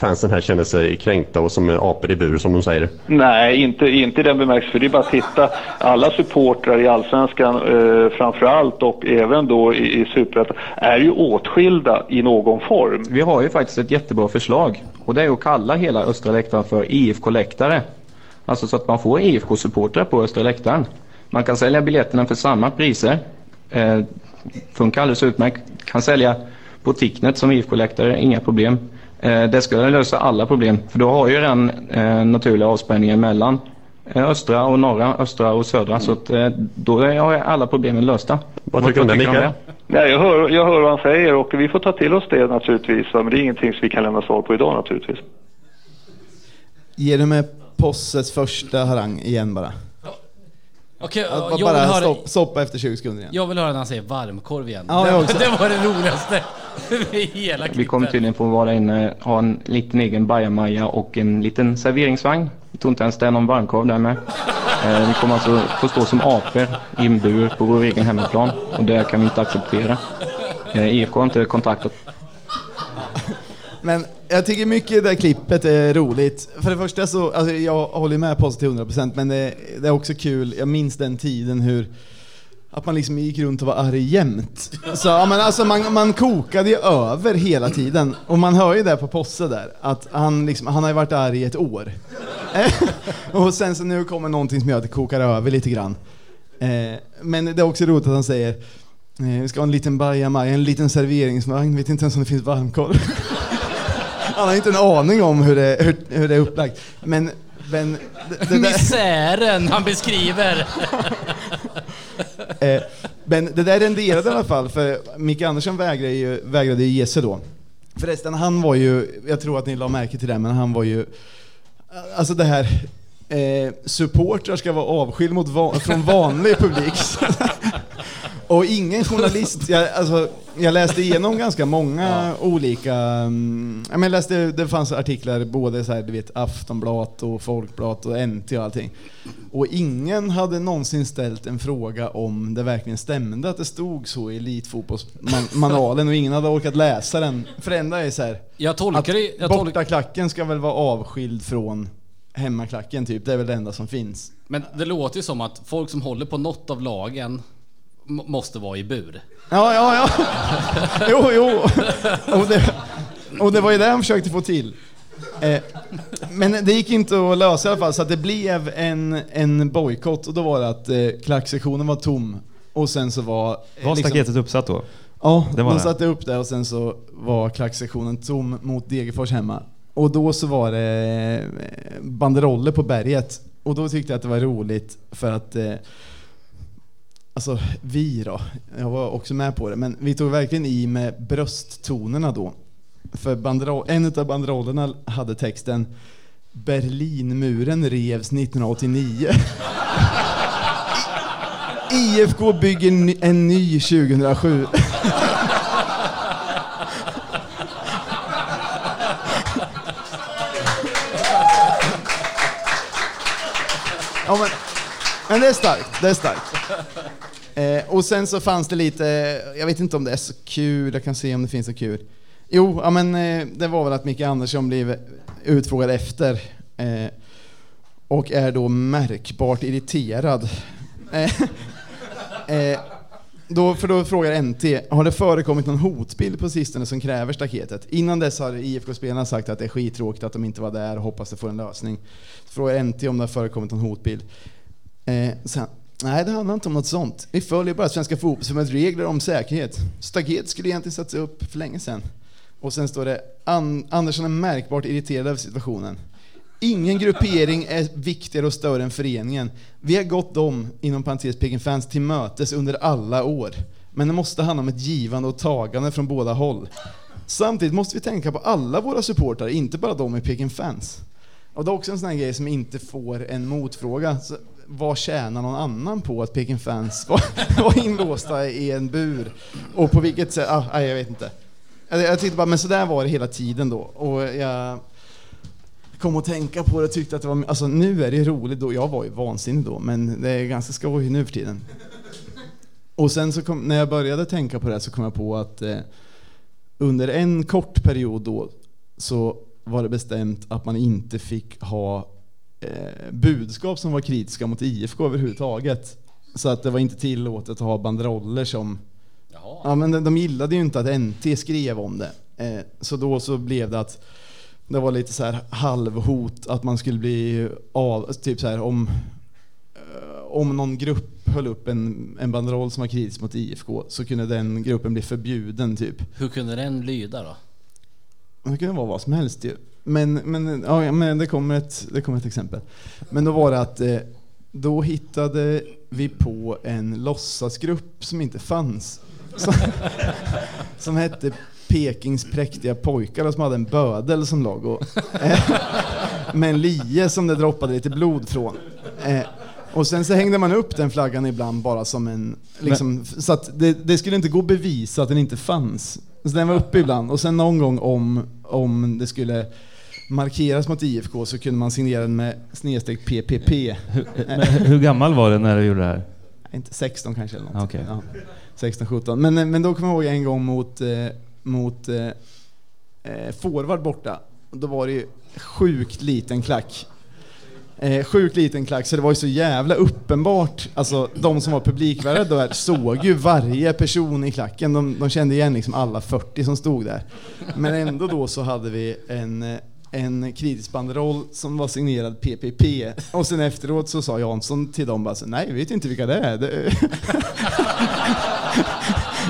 fansen här känner sig kränkta och som apor i bur som de säger? Nej, inte, inte i den bemärkelsen. För det är bara att titta. Alla supportrar i Allsvenskan eh, framför allt och även då i, i Superettan är ju åtskilda i någon form. Vi har ju faktiskt ett jättebra förslag och det är att kalla hela Östra läktaren för IFK-läktare. Alltså så att man får IFK-supportrar på Östra läktaren. Man kan sälja biljetterna för samma priser. Eh, funkar alldeles utmärkt. Kan sälja på Ticknet som IFK-läktare, inga problem. Eh, det skulle lösa alla problem för då har ju den eh, naturliga avspänningen mellan eh, östra och norra, östra och södra. Så att, eh, då har alla problemen lösta. Vad tycker du om det, Mikael? Nej, jag, hör, jag hör vad han säger och vi får ta till oss det naturligtvis. Men det är ingenting som vi kan lämna svar på idag naturligtvis. Ge du med Posses första harang igen bara. Okej, jag, vill bara höra, stopp, stoppa efter 20 sekunder igen. jag vill höra när han säger varmkorv igen. Ja, det, jag också. det var det roligaste i hela Vi kommer klippet. tydligen få vara inne, ha en liten egen bajamaja och en liten serveringsvagn. Jag tror inte ens det är någon varmkorv där med. Eh, vi kommer alltså få stå som apor i en bur på vår egen hemmaplan och det kan vi inte acceptera. Eh, IFK har inte kontaktat Men jag tycker mycket det här klippet är roligt. För det första så, alltså jag håller med Posse till 100% men det, det är också kul, jag minns den tiden hur att man liksom gick runt och var arg jämt. Så ja, men alltså man, man kokade ju över hela tiden. Och man hör ju det på Posse där, att han, liksom, han har ju varit arg i ett år. Eh, och sen så nu kommer någonting som gör att det kokar över lite grann. Eh, men det är också roligt att han säger eh, vi ska ha en liten bajamaja, en liten serveringsvagn, vet inte ens om det finns varmkorv. han har inte en aning om hur det, hur, hur det är upplagt. Men, men det, det Misären han beskriver eh, men det där renderade i alla fall, för Micke Andersson vägrade ju, vägrade ju ge sig då. Förresten, han var ju, jag tror att ni la märke till det, men han var ju, alltså det här, eh, supportrar ska vara avskild mot va- från vanlig publik. Och ingen journalist, jag, alltså, jag läste igenom ganska många olika, mm, jag läste, det fanns artiklar både så här, du vet, Aftonbladet och Folkbladet och NT och allting. Och ingen hade någonsin ställt en fråga om det verkligen stämde att det stod så i elitfotbollsmanualen och ingen hade orkat läsa den. För det enda är så här, Jag tolkar det... Jag bortaklacken ska väl vara avskild från hemmaklacken typ, det är väl det enda som finns. men det låter ju som att folk som håller på något av lagen måste vara i bur. Ja, ja, ja. Jo, jo. Och det, och det var ju det han försökte få till. Eh, men det gick inte att lösa i alla fall, så att det blev en, en bojkott och då var det att eh, klacksektionen var tom. Och sen så var... eh, Var staketet uppsatt då? Ja, Det var de det. satte upp det och sen så var klacksektionen tom mot Degerfors hemma. Och då så var det eh, banderoller på berget. Och då tyckte jag att det var roligt för att eh, Alltså vi då, jag var också med på det, men vi tog verkligen i med brösttonerna då. För en av banderollerna hade texten Berlinmuren revs 1989. IFK bygger ny- en ny 2007. Ja, men, men det är starkt, det är starkt. Eh, och sen så fanns det lite, eh, jag vet inte om det är så kul, jag kan se om det finns så kul. Jo, ja, men eh, det var väl att Micke Andersson blev utfrågad efter eh, och är då märkbart irriterad. Eh, eh, då, för då frågar NT, har det förekommit någon hotbild på sistone som kräver staketet? Innan dess har IFK-spelarna sagt att det är skittråkigt att de inte var där och hoppas det får en lösning. Frågar NT om det har förekommit någon hotbild. Eh, sen, nej, det handlar inte om något sånt. Vi följer bara Svenska fotbollsförbundets regler om säkerhet. Staket skulle egentligen satts upp för länge sedan. Och sen står det, An- Andersson är märkbart irriterad över situationen. Ingen gruppering är viktigare och större än föreningen. Vi har gått dem, inom parentes Peking fans, till mötes under alla år. Men det måste handla om ett givande och tagande från båda håll. Samtidigt måste vi tänka på alla våra supportrar, inte bara de i Peking fans. Och det är också en sån här grej som inte får en motfråga. Så vad tjänar någon annan på att Peking fans var, var inlåsta i en bur? Och på vilket sätt? Ah, jag vet inte. Jag, jag tyckte bara, men så där var det hela tiden då. Och jag kom att tänka på det och tyckte att det var... Alltså nu är det roligt då. Jag var ju vansinnig då, men det är ganska skoj nu för tiden. Och sen så kom, när jag började tänka på det här så kom jag på att eh, under en kort period då så var det bestämt att man inte fick ha eh, budskap som var kritiska mot IFK överhuvudtaget. Så att det var inte tillåtet att ha banderoller som... Ja, men de, de gillade ju inte att NT skrev om det. Eh, så då så blev det att det var lite så här halvhot att man skulle bli av, typ så här om eh, om någon grupp höll upp en, en banderoll som var kritisk mot IFK så kunde den gruppen bli förbjuden typ. Hur kunde den lyda då? Det kunde vara vad som helst ju. Men, men, ja, men det, kommer ett, det kommer ett exempel. Men då var det att eh, då hittade vi på en låtsasgrupp som inte fanns. Som, som hette Pekings präktiga pojkar och som hade en bödel som logo. Eh, med en lie som det droppade lite blod från. Eh, och sen så hängde man upp den flaggan ibland bara som en... Liksom, så att det, det skulle inte gå att bevisa att den inte fanns. Så den var uppe ibland. Och sen någon gång om, om det skulle markeras mot IFK så kunde man signera den med snedstreck PPP. Men hur gammal var du när du gjorde det här? Inte 16 kanske eller något. Okej. Ja, 16, 17. Men, men då kommer jag ihåg en gång mot, eh, mot eh, eh, forward borta. Då var det ju sjukt liten klack. Eh, sjukt liten klack, så det var ju så jävla uppenbart. Alltså de som var publikvärdar där såg ju varje person i klacken. De, de kände igen liksom alla 40 som stod där. Men ändå då så hade vi en, eh, en kritisk banderoll som var signerad PPP. Och sen efteråt så sa Jansson till dem bara så, nej, vi vet inte vilka det är. Det,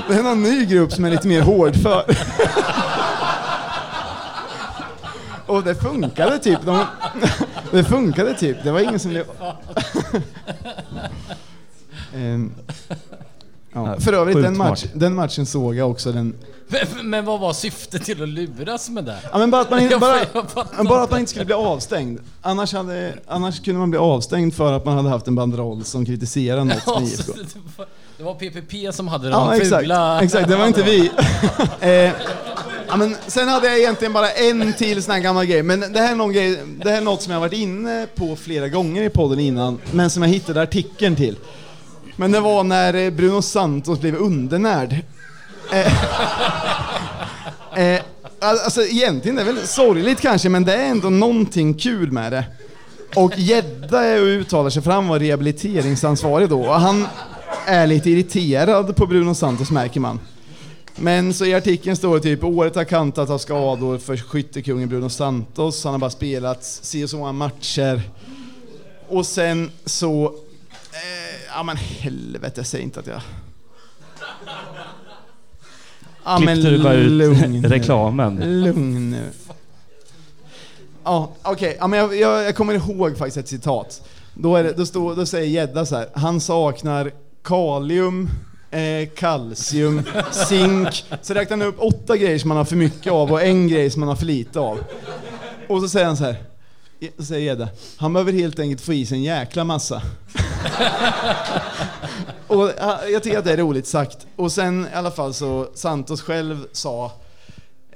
det är någon ny grupp som är lite mer hårdför. Och det funkade typ. De, det funkade typ. Det var ingen som blev... Ehm ja. För övrigt, den, match, den matchen såg jag också. Den, Men, men vad var syftet till att luras med det? Ja, men bara, att man, bara, bara att man inte skulle bli avstängd. Annars, hade, annars kunde man bli avstängd för att man hade haft en banderoll som kritiserade något Ja, med IFK. det var- Det var PPP som hade Ja, de exakt. fula... Exakt, det var inte vi. eh, ja, men sen hade jag egentligen bara en till sån här gammal grej, men det här, är någon grej, det här är något som jag varit inne på flera gånger i podden innan, men som jag hittade artikeln till. Men det var när eh, Bruno Santos blev undernärd. Eh, eh, alltså egentligen, det är väl sorgligt kanske, men det är ändå någonting kul med det. Och Gedda är och uttalar sig för han var rehabiliteringsansvarig då, och han är lite irriterad på Bruno Santos märker man. Men så i artikeln står det typ året har kantat av skador för skyttekungen Bruno Santos. Han har bara spelat si och så många matcher. Och sen så... Eh, ja men helvete, säg inte att jag... Ja, Klippte du bara ut lugn reklamen? Lugn nu. Ja, okej. Ja, men jag, jag, jag kommer ihåg faktiskt ett citat. Då, är det, då, står, då säger Gedda så här. Han saknar kalium, eh, kalcium, zink. Så räknar han upp åtta grejer som man har för mycket av och en grej som man har för lite av. Och så säger han så här. Säger Gedda. Han behöver helt enkelt få i sig en jäkla massa. Och ja, jag tycker att det är roligt sagt. Och sen i alla fall så Santos själv sa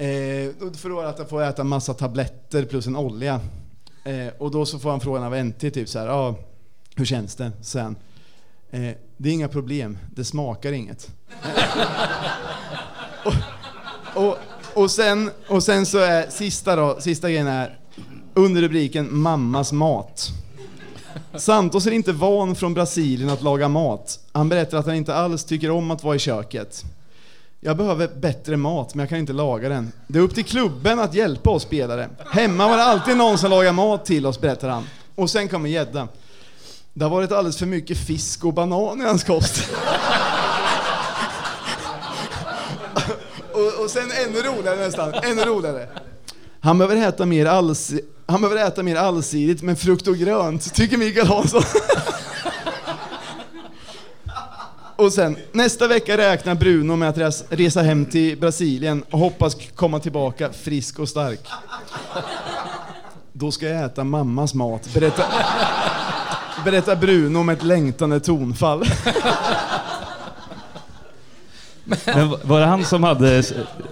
Eh, för att han får äta massa tabletter plus en olja. Eh, och då så får han frågan av NT typ så här, ah, hur känns det? Sen, eh, det är inga problem, det smakar inget. och, och, och, sen, och sen så är sista då, sista grejen är under rubriken mammas mat. Santos är inte van från Brasilien att laga mat. Han berättar att han inte alls tycker om att vara i köket. Jag behöver bättre mat, men jag kan inte laga den. Det är upp till klubben att hjälpa oss spelare. Hemma var det alltid någon som lagade mat till oss, berättar han. Och sen kommer gädda. Det har varit alldeles för mycket fisk och banan i hans kost. och, och sen ännu roligare nästan, ännu roligare. Han behöver äta mer, alls, han behöver äta mer allsidigt med frukt och grönt, tycker Mikael Hansson. Och sen, nästa vecka räknar Bruno med att resa hem till Brasilien och hoppas komma tillbaka frisk och stark. Då ska jag äta mammas mat, berättar, berätta Bruno med ett längtande tonfall. Men var det han som hade,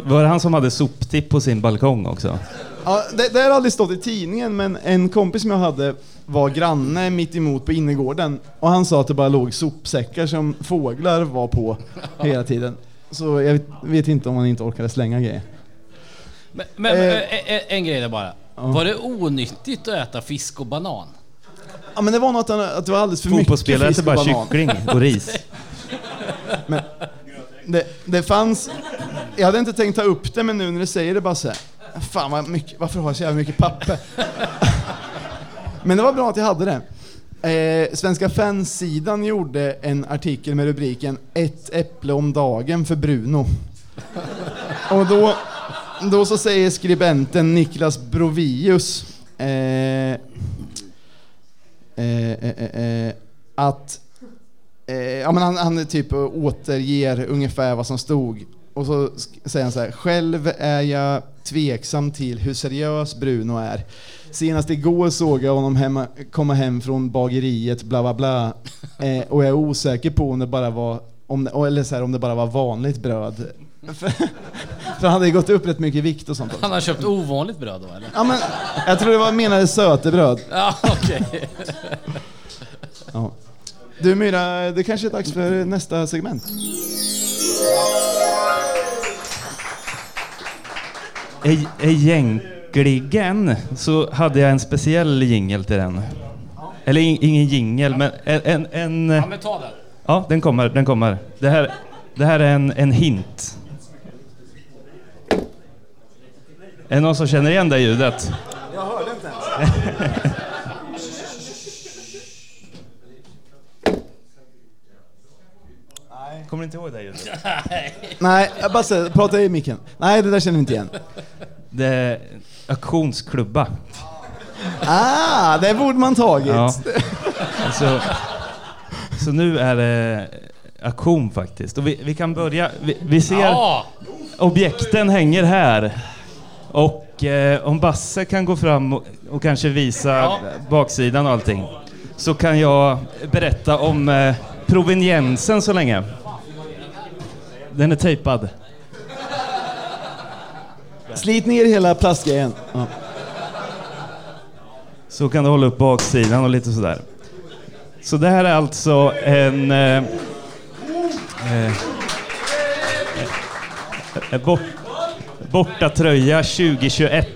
var det han som hade soptipp på sin balkong också? Ja, det, det har aldrig stått i tidningen, men en kompis som jag hade var granne mitt emot på innergården och han sa att det bara låg sopsäckar som fåglar var på hela tiden. Så jag vet, vet inte om han inte orkade slänga grejer. Men, men Eh. eh, en, en grej där bara. Var det onyttigt att äta fisk och banan? Ja men det var något att det var alldeles för mycket Fotbollsspelare fisk äter och bara banan. kyckling och ris. Men det, det fanns... Jag hade inte tänkt ta upp det, men nu när du säger det bara så här, Fan vad mycket, varför har jag så jävla mycket papper? men det var bra att jag hade det. Eh, Svenska fansidan gjorde en artikel med rubriken Ett äpple om dagen för Bruno. Och då, då så säger skribenten Niklas Brovius eh, eh, eh, eh, eh att eh, ja, men han, han typ återger ungefär vad som stod. Och så säger han så här, själv är jag tveksam till hur seriös Bruno är. Senast igår såg jag honom hemma, komma hem från bageriet, bla bla bla. Eh, och jag är osäker på om det bara var, om det, eller så här, om det bara var vanligt bröd. För, för han hade gått upp rätt mycket i vikt och sånt också. Han har köpt ovanligt bröd då eller? Ja, men, jag tror det var menade sötebröd. Ja, okej. Ja. Du Myra, det kanske är dags för nästa segment. E- Egentligen så hade jag en speciell jingel till den. Eller in, ingen jingel, men en... en, en Ja, men ta den. Ja, den kommer, den kommer. Det här, det här är en, en hint. Är det någon som känner igen det ljudet? Kommer du inte ihåg det just? Nej, jag bara säger, prata i micken. Nej, det där känner vi inte igen. Det är auktionsklubba. Ah, det borde man tagit. Ja. Så, så nu är det auktion faktiskt. Och vi, vi kan börja. Vi, vi ser Ja! objekten hänger här. Och eh, om Basse kan gå fram och, och kanske visa Ja. baksidan och allting. Så kan jag berätta om eh, proveniensen så länge. Den är tejpad. Slit ner hela plastgrejen. Ja. Så kan du hålla upp baksidan och lite sådär. Så det här är alltså en... Eh, eh, eh, bort, bortatröja 2021.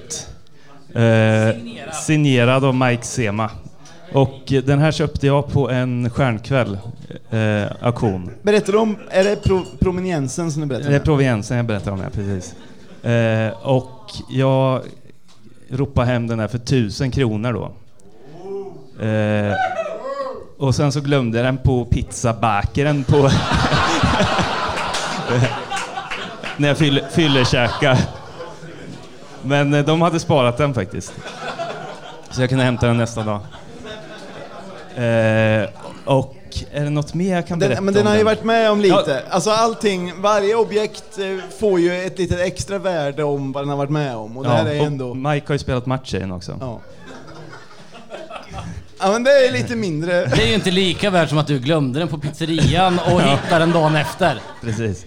Eh, signerad av Mike Sema. Och den här köpte jag på en stjärnkväll, eh, auktion. Berättar du om, är det pro, proveniensen som du berättar Det är om? proveniensen jag berättar om, ja, precis. Eh, och jag ropade hem den här för tusen kronor då. Eh, och sen så glömde jag den på pizzabakaren på... när jag fyll, fyllerkäkade. Men eh, de hade sparat den faktiskt. Så jag kunde hämta den nästa dag. Eh, och är det något mer jag kan berätta Den, men den om har ju varit med om lite. Alltså allting, varje objekt eh, får ju ett litet extra värde om vad den har varit med om. Och det här är och ändå... Mike har ju spelat match i den också. Ja. Ja men det är lite mindre... Det är ju inte lika värt som att du glömde den på pizzerian och Ja. hittade den dagen efter. Precis.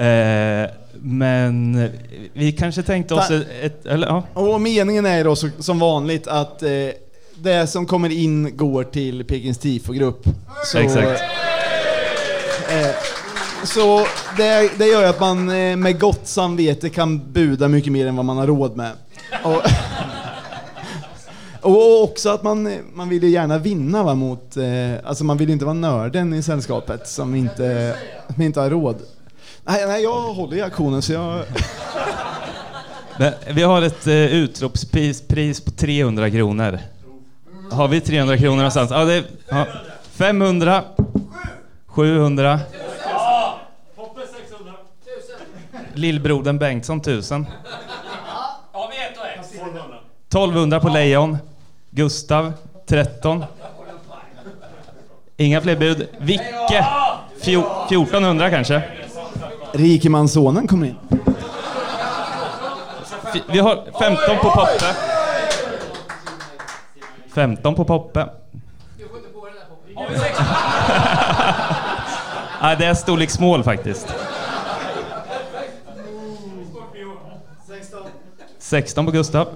Eh, men vi kanske tänkte oss Ta- ett... ett eller, ja. Och meningen är då så, som vanligt att eh, det som kommer in går till Pekings tifogrupp. Så, Exakt. Eh, så det, det gör att man eh, med gott samvete kan buda mycket mer än vad man har råd med. Och, och också att man, man vill ju gärna vinna va, mot, eh, alltså man vill ju inte vara nörden i sällskapet som inte, som inte har råd. Nej, nej, jag håller i auktionen så jag... Vi har ett eh, utropspris pris på 300 kronor. Har vi 300 kronor någonstans? Ja, det är, ja. 500. 700. Lillbrodern Bengtsson 1000. Ja, vi ett och ett. 1200 på Lejon. Gustav 13. Inga fler bud. Vicke fjor- 1400 kanske. Rikemanssonen kommer in. Vi har 15 på Poppe. 15 på Poppe. Nej, det är storlek faktiskt. 16 på Gustav.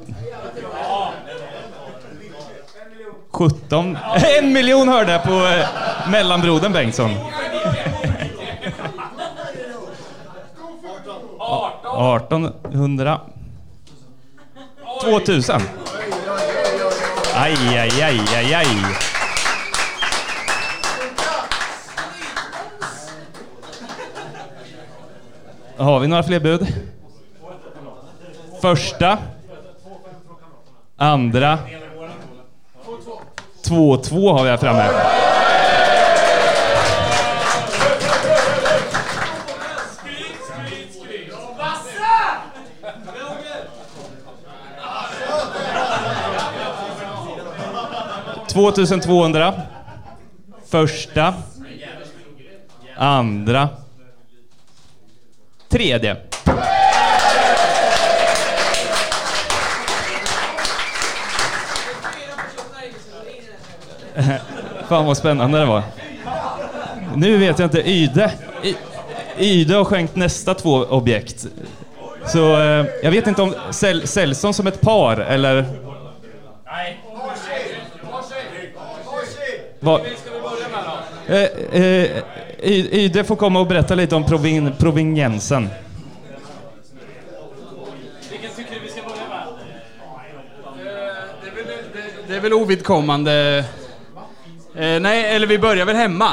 17. En miljon hörde jag på eh, mellanbrodern Bengtsson. 1800. 2000. Aj, aj, aj, aj, aj. Har vi några fler bud? Första. Andra. 2-2 har vi här framme. ...2200. Första. Andra. Tredje. Fan vad spännande det var. Nu vet jag inte, Yde. Y- Yde har skänkt nästa två objekt. Så eh, jag vet inte om säljs de som ett par eller... Vad? Eh, eh, Y- Yde får komma och berätta lite om provin, proveniensen. Vilken tycker du vi ska börja med? Det är väl ovidkommande. Eh, nej, eller vi börjar väl hemma.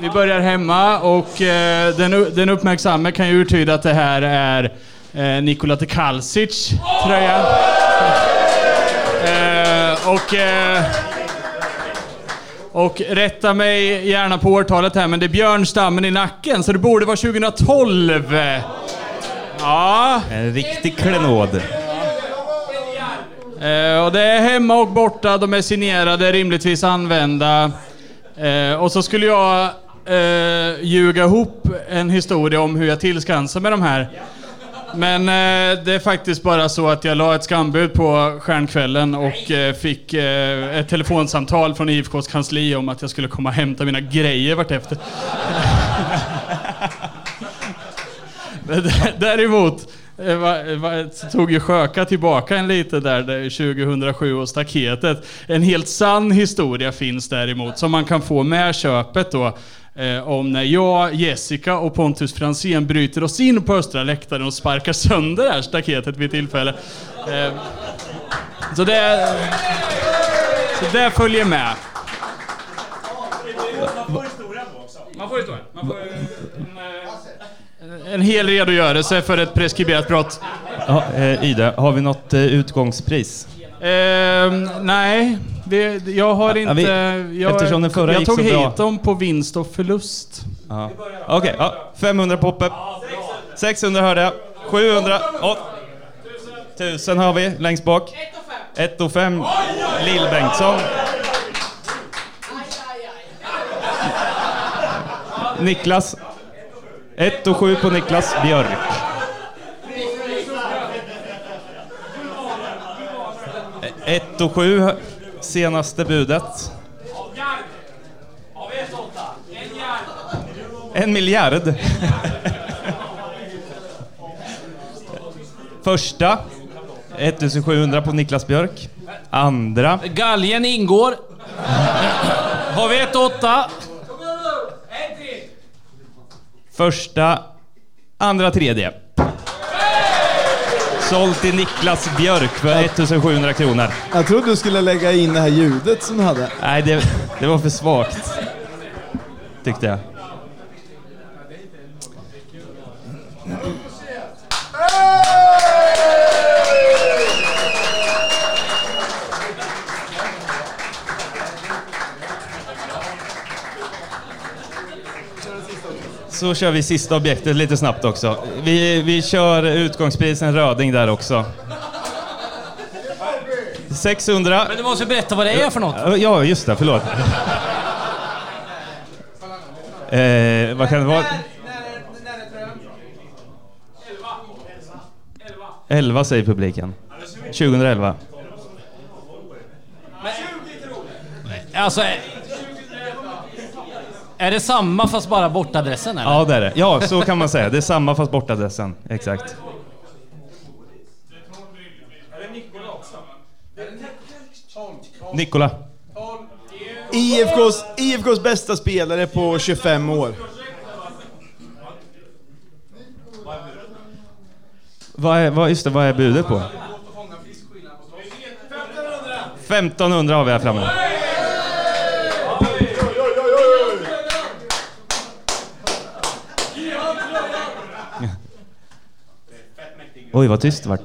Vi börjar hemma och eh, den, den uppmärksamme kan ju uttyda att det här är eh, Nikola Tekalsic tröja. Eh, och... Och rätta mig gärna på årtalet här, men det är björnstammen i nacken, så det borde vara 2012. Ja. En riktig klenod. Eh, och det är hemma och borta, de är signerade, rimligtvis använda. Eh, och så skulle jag eh, ljuga ihop en historia om hur jag tillskansar med de här. Men eh, det är faktiskt bara så att jag la ett skambud på stjärnkvällen och eh, fick eh, ett telefonsamtal från IFKs kansli om att jag skulle komma och hämta mina grejer vartefter. Däremot eh, va- tog ju Sjöka tillbaka en lite där, där 2007 och staketet. En helt sann historia finns däremot som man kan få med köpet då. Eh, om när jag, Jessica och Pontus Fransén bryter oss in på östra läktaren och sparkar sönder det här staketet vid tillfälle. Eh, så det... Så det följer med. Man får historien Man får historien. Man får en, en hel redogörelse för ett preskriberat brott. Ja, eh, Ida, har vi något eh, utgångspris? Ehm, nej, det, jag har inte... jag, eftersom den förra jag gick tog så hit bra. dem på vinst och förlust. Ja. Okej, ja, 500 Poppe. 600 hörde jag. 700. Oh. 1000 har vi längst bak. 1 och 5. Lill-Bengtsson. Niklas. 1 och 7 på Niklas Björk. Ett och sju, senaste budet. En miljard. Första, 1700 på Niklas Björk. Andra, Galgen ingår. Har vi ett åtta? första, andra, tredje. Sålt till Niklas Björk för 1700 kronor. Jag trodde du skulle lägga in det här ljudet som du hade. Nej, det, det var för svagt. Tyckte jag. Så kör vi sista objektet lite snabbt också. Vi, vi kör utgångsprisen Röding där också. 600. Men du måste berätta vad det är för något. Ja, just det. Förlåt. Eh, vad kan det vara? 11 säger publiken. 2011. Alltså... är- det samma fast bara bortadressen eller? Ja, det är det. Ja, så kan man säga. Det är samma fast bortadressen. Exakt. Nikola. IFKs, IFKs bästa spelare på 25 år. Vad är, vad, just det, vad är budet på? 1500 har vi här framme. Oj, vad tyst det vart.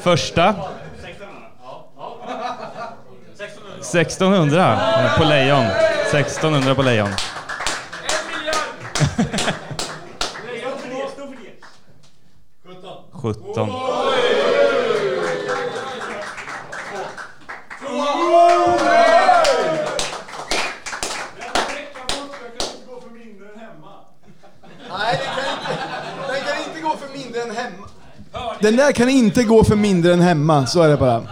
Första. 1600 på lejon. 1600 på lejon. En miljard! 17. Den där kan inte gå för mindre än hemma, så är det bara.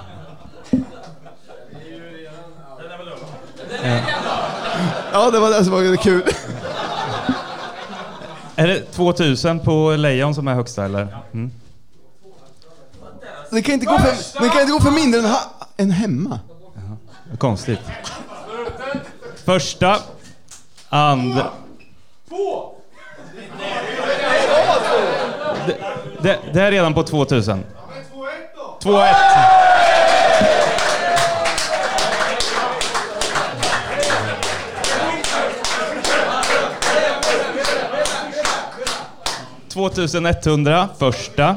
Ja, det var det som var kul. Är det 2000 på Lejon som är högsta eller? Mm. Den kan inte gå för, den kan inte gå för mindre än, ha, än hemma. Konstigt. Första. Andra. Det, det, det är redan på 2000. 2-1. ...2100, första.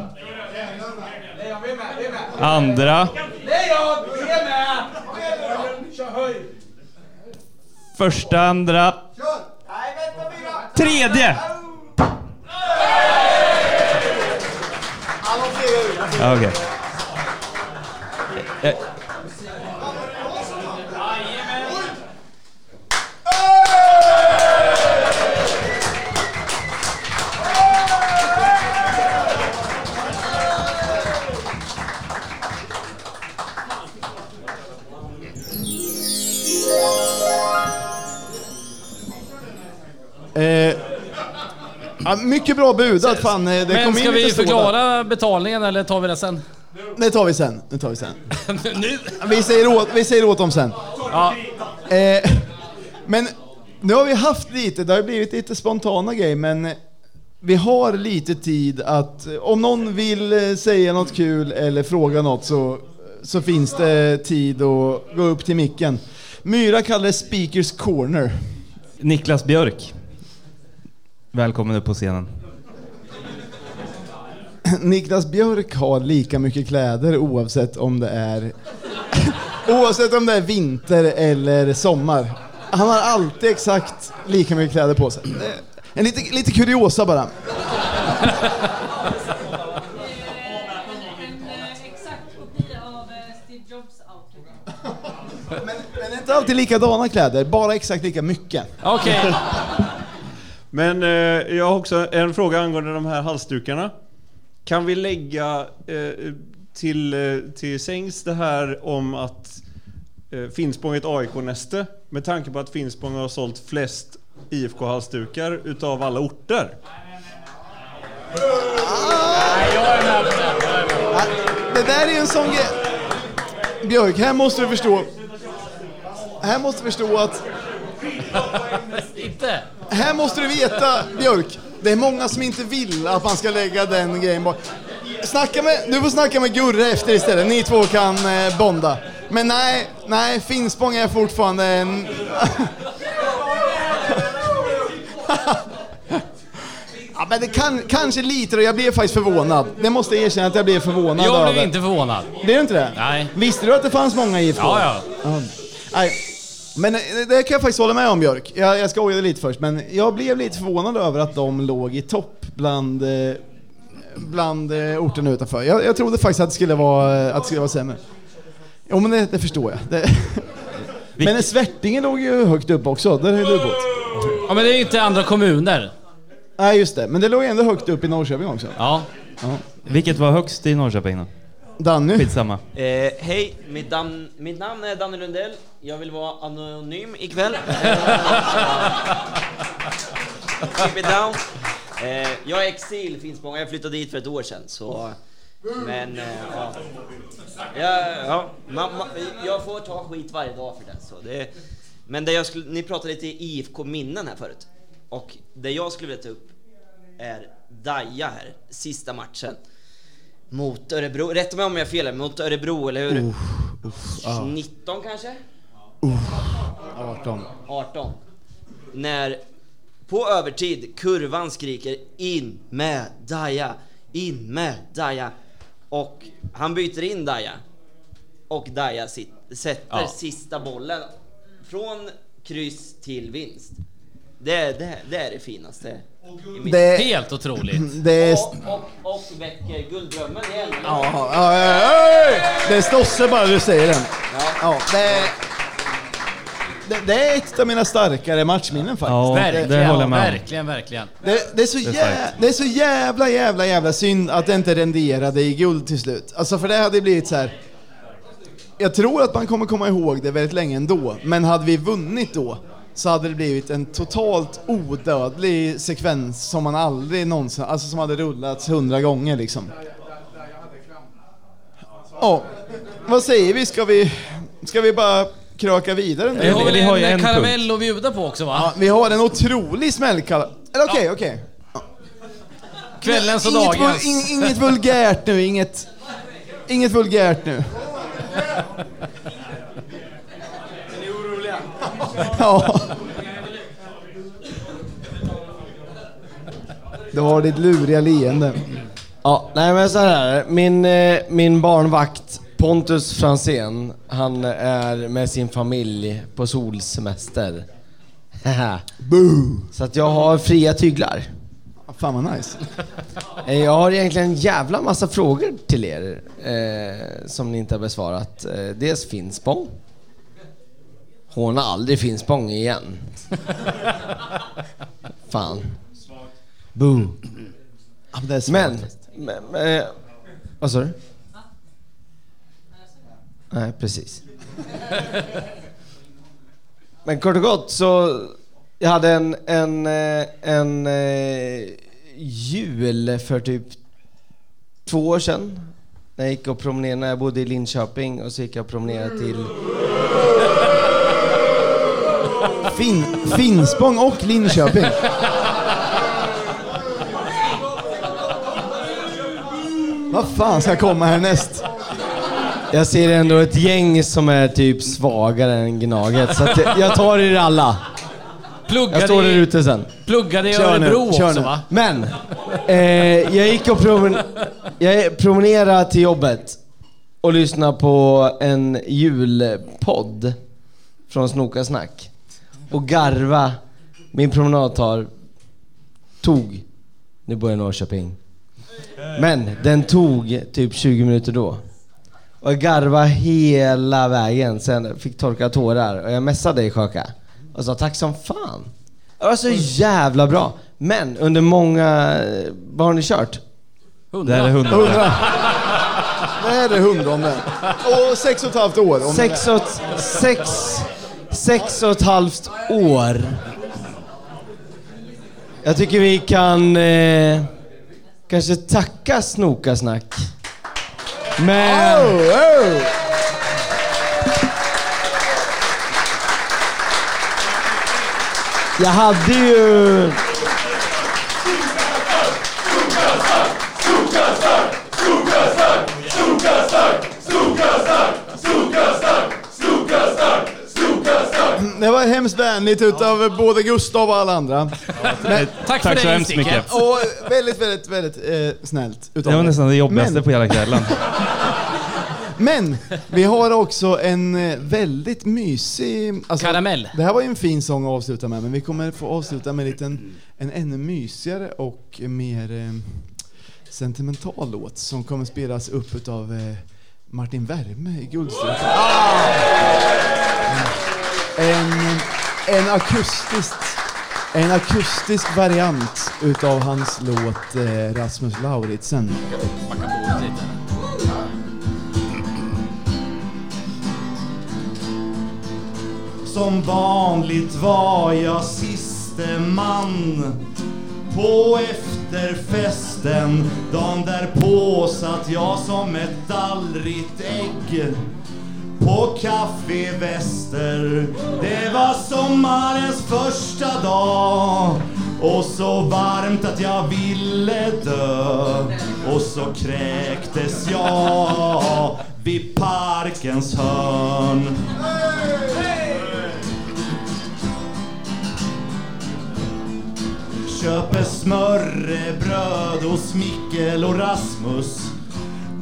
Andra. Första, andra. Tredje! Ja, Okej. Eh, Eh, ja, mycket bra budat fan. eh, Det Men kom ska in vi förklara betalningen eller tar vi det sen? Det tar vi sen. Det tar vi sen. nu? Vi säger åt, vi säger åt dem sen. Ja. Eh, men nu har vi haft lite, det har blivit lite spontana grejer, men vi har lite tid att, om någon vill eh, säga något kul eller fråga något så, så finns det tid att gå upp till micken. Myra kallar det Speakers Corner. Niklas Björk. Välkommen upp på scenen. Niklas Björk har lika mycket kläder oavsett om det är oavsett om det är vinter eller sommar. Han har alltid exakt lika mycket kläder på sig. Är En lite, lite kuriosa bara. Men är inte alltid likadana kläder, bara exakt lika mycket. Okej. Men eh, jag har också en fråga angående de här halsdukarna. Kan vi lägga eh, till, eh, till sängs det här om att eh, Finspång är ett AIK-näste med tanke på att Finspång har sålt flest IFK-halsdukar utav alla orter? Det där är en sån grej. Björk, här måste du förstå. Här måste du förstå att... Inte? Här måste du veta, Björk. Det är många som inte vill att man ska lägga den grejen bak. Snacka med, du får snacka med Gurre efter istället. Ni två kan eh, bonda. Men nej, nej, Finspång är fortfarande en... ja, men det kan, kanske lite då. Jag blev faktiskt förvånad. Det måste jag erkänna att jag blev förvånad Jag blev över. inte förvånad. Blev du inte det? Nej. Visste du att det fanns många IFK? Ja, ja. Ja. Nej. Men eh, det kan jag faktiskt hålla med om Björk. Jag, jag skojade lite först, men jag blev lite förvånad över att de låg i topp bland, eh, bland eh, orterna utanför. Jag, jag trodde faktiskt att det skulle vara, att det skulle vara sämre. Jo men det, det förstår jag. Det. Men Svärtingen låg ju högt upp också, där ju du bott. Ja men det är ju inte andra kommuner. Nej just det, men det låg ändå högt upp i Norrköping också. Ja. Vilket var högst i Norrköping då? Danny? Skitsamma. Eh, Hej, mitt, namn- mitt namn är Danny Lundell. Jag vill vara anonym ikväll. Keep it down. Eh, jag är exil Finspång, jag flyttade dit för ett år sedan. Så, men, eh, ja. Ja, ja, man, man, jag får ta skit varje dag för det. Så det men det jag skulle, ni pratade lite IFK-minnen här förut. Och det jag skulle vilja ta upp är Daja här, sista matchen. Mot Örebro, rätta mig om jag har fel, mot Örebro, eller hur? ja. 19 kanske? 18. 18. När på övertid kurvan skriker in med Daja, in med Daja. Och han byter in Daja. Och Daja sit, sätter Ja. sista bollen från kryss till vinst. Det, det, det är det finaste. Det- Helt otroligt. Det är... Och, och, och väcker gulddrömmen igen. Ja, ja, ja, ja, det är Stosse bara du säger den. Ja, det, det, det är ett av mina starkare matchminnen faktiskt. Ja, Verkligen, det håller jag med om. verkligen, verkligen. Det, det, är så är jä, det är så jävla, jävla, jävla synd att det inte renderade i guld till slut. Alltså för det hade blivit så här. Jag tror att man kommer komma ihåg det väldigt länge ändå, men hade vi vunnit då så hade det blivit en totalt odödlig sekvens som man aldrig någonsin, alltså som hade rullats hundra gånger liksom. Ja, vad säger vi? Ska vi, ska vi bara kröka vidare nu? Vi har väl vi har ju en, en karamell att bjuda på också va? Ja, vi har en otrolig smällkalla... Eller okej, okej. Kvällens och inget, dagens. vul- in, inget vulgärt nu, inget... Inget vulgärt nu. Är ni oroliga? Ja. Du har ditt luriga leende. Ja, nej men så här min, eh, min barnvakt Pontus Fransén, han är med sin familj på solsemester. Haha. så att jag har fria tyglar. Fan vad nice. Eh, Jag har egentligen en jävla massa frågor till er eh, som ni inte har besvarat. Eh, dels Finspång. Hon aldrig Finspång igen. Fan. Boom. Ja, men. Men, men eh, vad sa du? Nej, precis. Men kort och gott så, jag hade en, en, eh, en eh, jul för typ två år sedan. När jag gick och promenerade, när jag bodde i Linköping och så gick jag och promenerade till... Fin, Finspång och Linköping. Vad fan ska komma härnäst? Jag ser ändå ett gäng som är typ svagare än Gnaget, så att jag- tar er alla. Plugga Jag står där ute sen. Plugga det i Kör nu, Örebro kör också nu. va? Men, eh, jag gick och promen jag promenerade till jobbet och lyssnade på en julpodd från Snoka Snack. Och garva, min promenadtar, tog, nu bor jag i Norrköping. Men den tog typ 20 minuter då. Och jag garva hela vägen, sen fick torka tårar. Och jag messade dig Sjöka och sa tack som fan. Det var så jävla bra. Men under många... Vad har ni kört? Hundra. Det här är hundra. Hundra. Det här är hundra om det. Och sex och ett halvt år. Om Sex och, sex, sex och ett halvt år. Jag tycker vi kan eh, kanske tacka Snokasnack. Men... Oh, oh. Jag hade ju... Det var hemskt vänligt utav både Gustav och alla andra. Men, Tack för Tack så det hemskt mycket. Och väldigt, väldigt, väldigt eh, snällt utav Det var nästan det jobbigaste Men- på hela kvällen. Men vi har också en eh, väldigt mysig... Alltså, Karamell. Det här var ju en fin sång att avsluta med, men vi kommer få avsluta med en, liten, en ännu mysigare och mer eh, sentimental låt som kommer spelas upp utav eh, Martin Werme i Guldstrupen. En, en akustisk en akustisk variant utav hans låt eh, Rasmus Lauritsen. Som vanligt var jag siste man på efterfesten. Dagen därpå satt jag som ett dallrigt ägg på Café Väster. Det var sommarens första dag och så varmt att jag ville dö. Och så kräktes jag vid parkens hörn. Köper smörrebröd hos Mikkel och Rasmus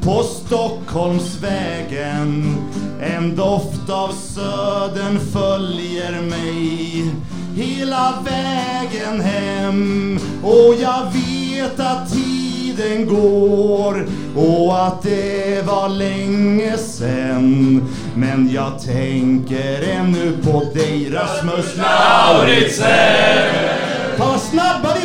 på Stockholmsvägen. En doft av södern följer mig hela vägen hem. Och jag vet att tiden går och att det var länge sen. Men jag tänker ännu på dig Rasmus Lauritsen. Ta snabba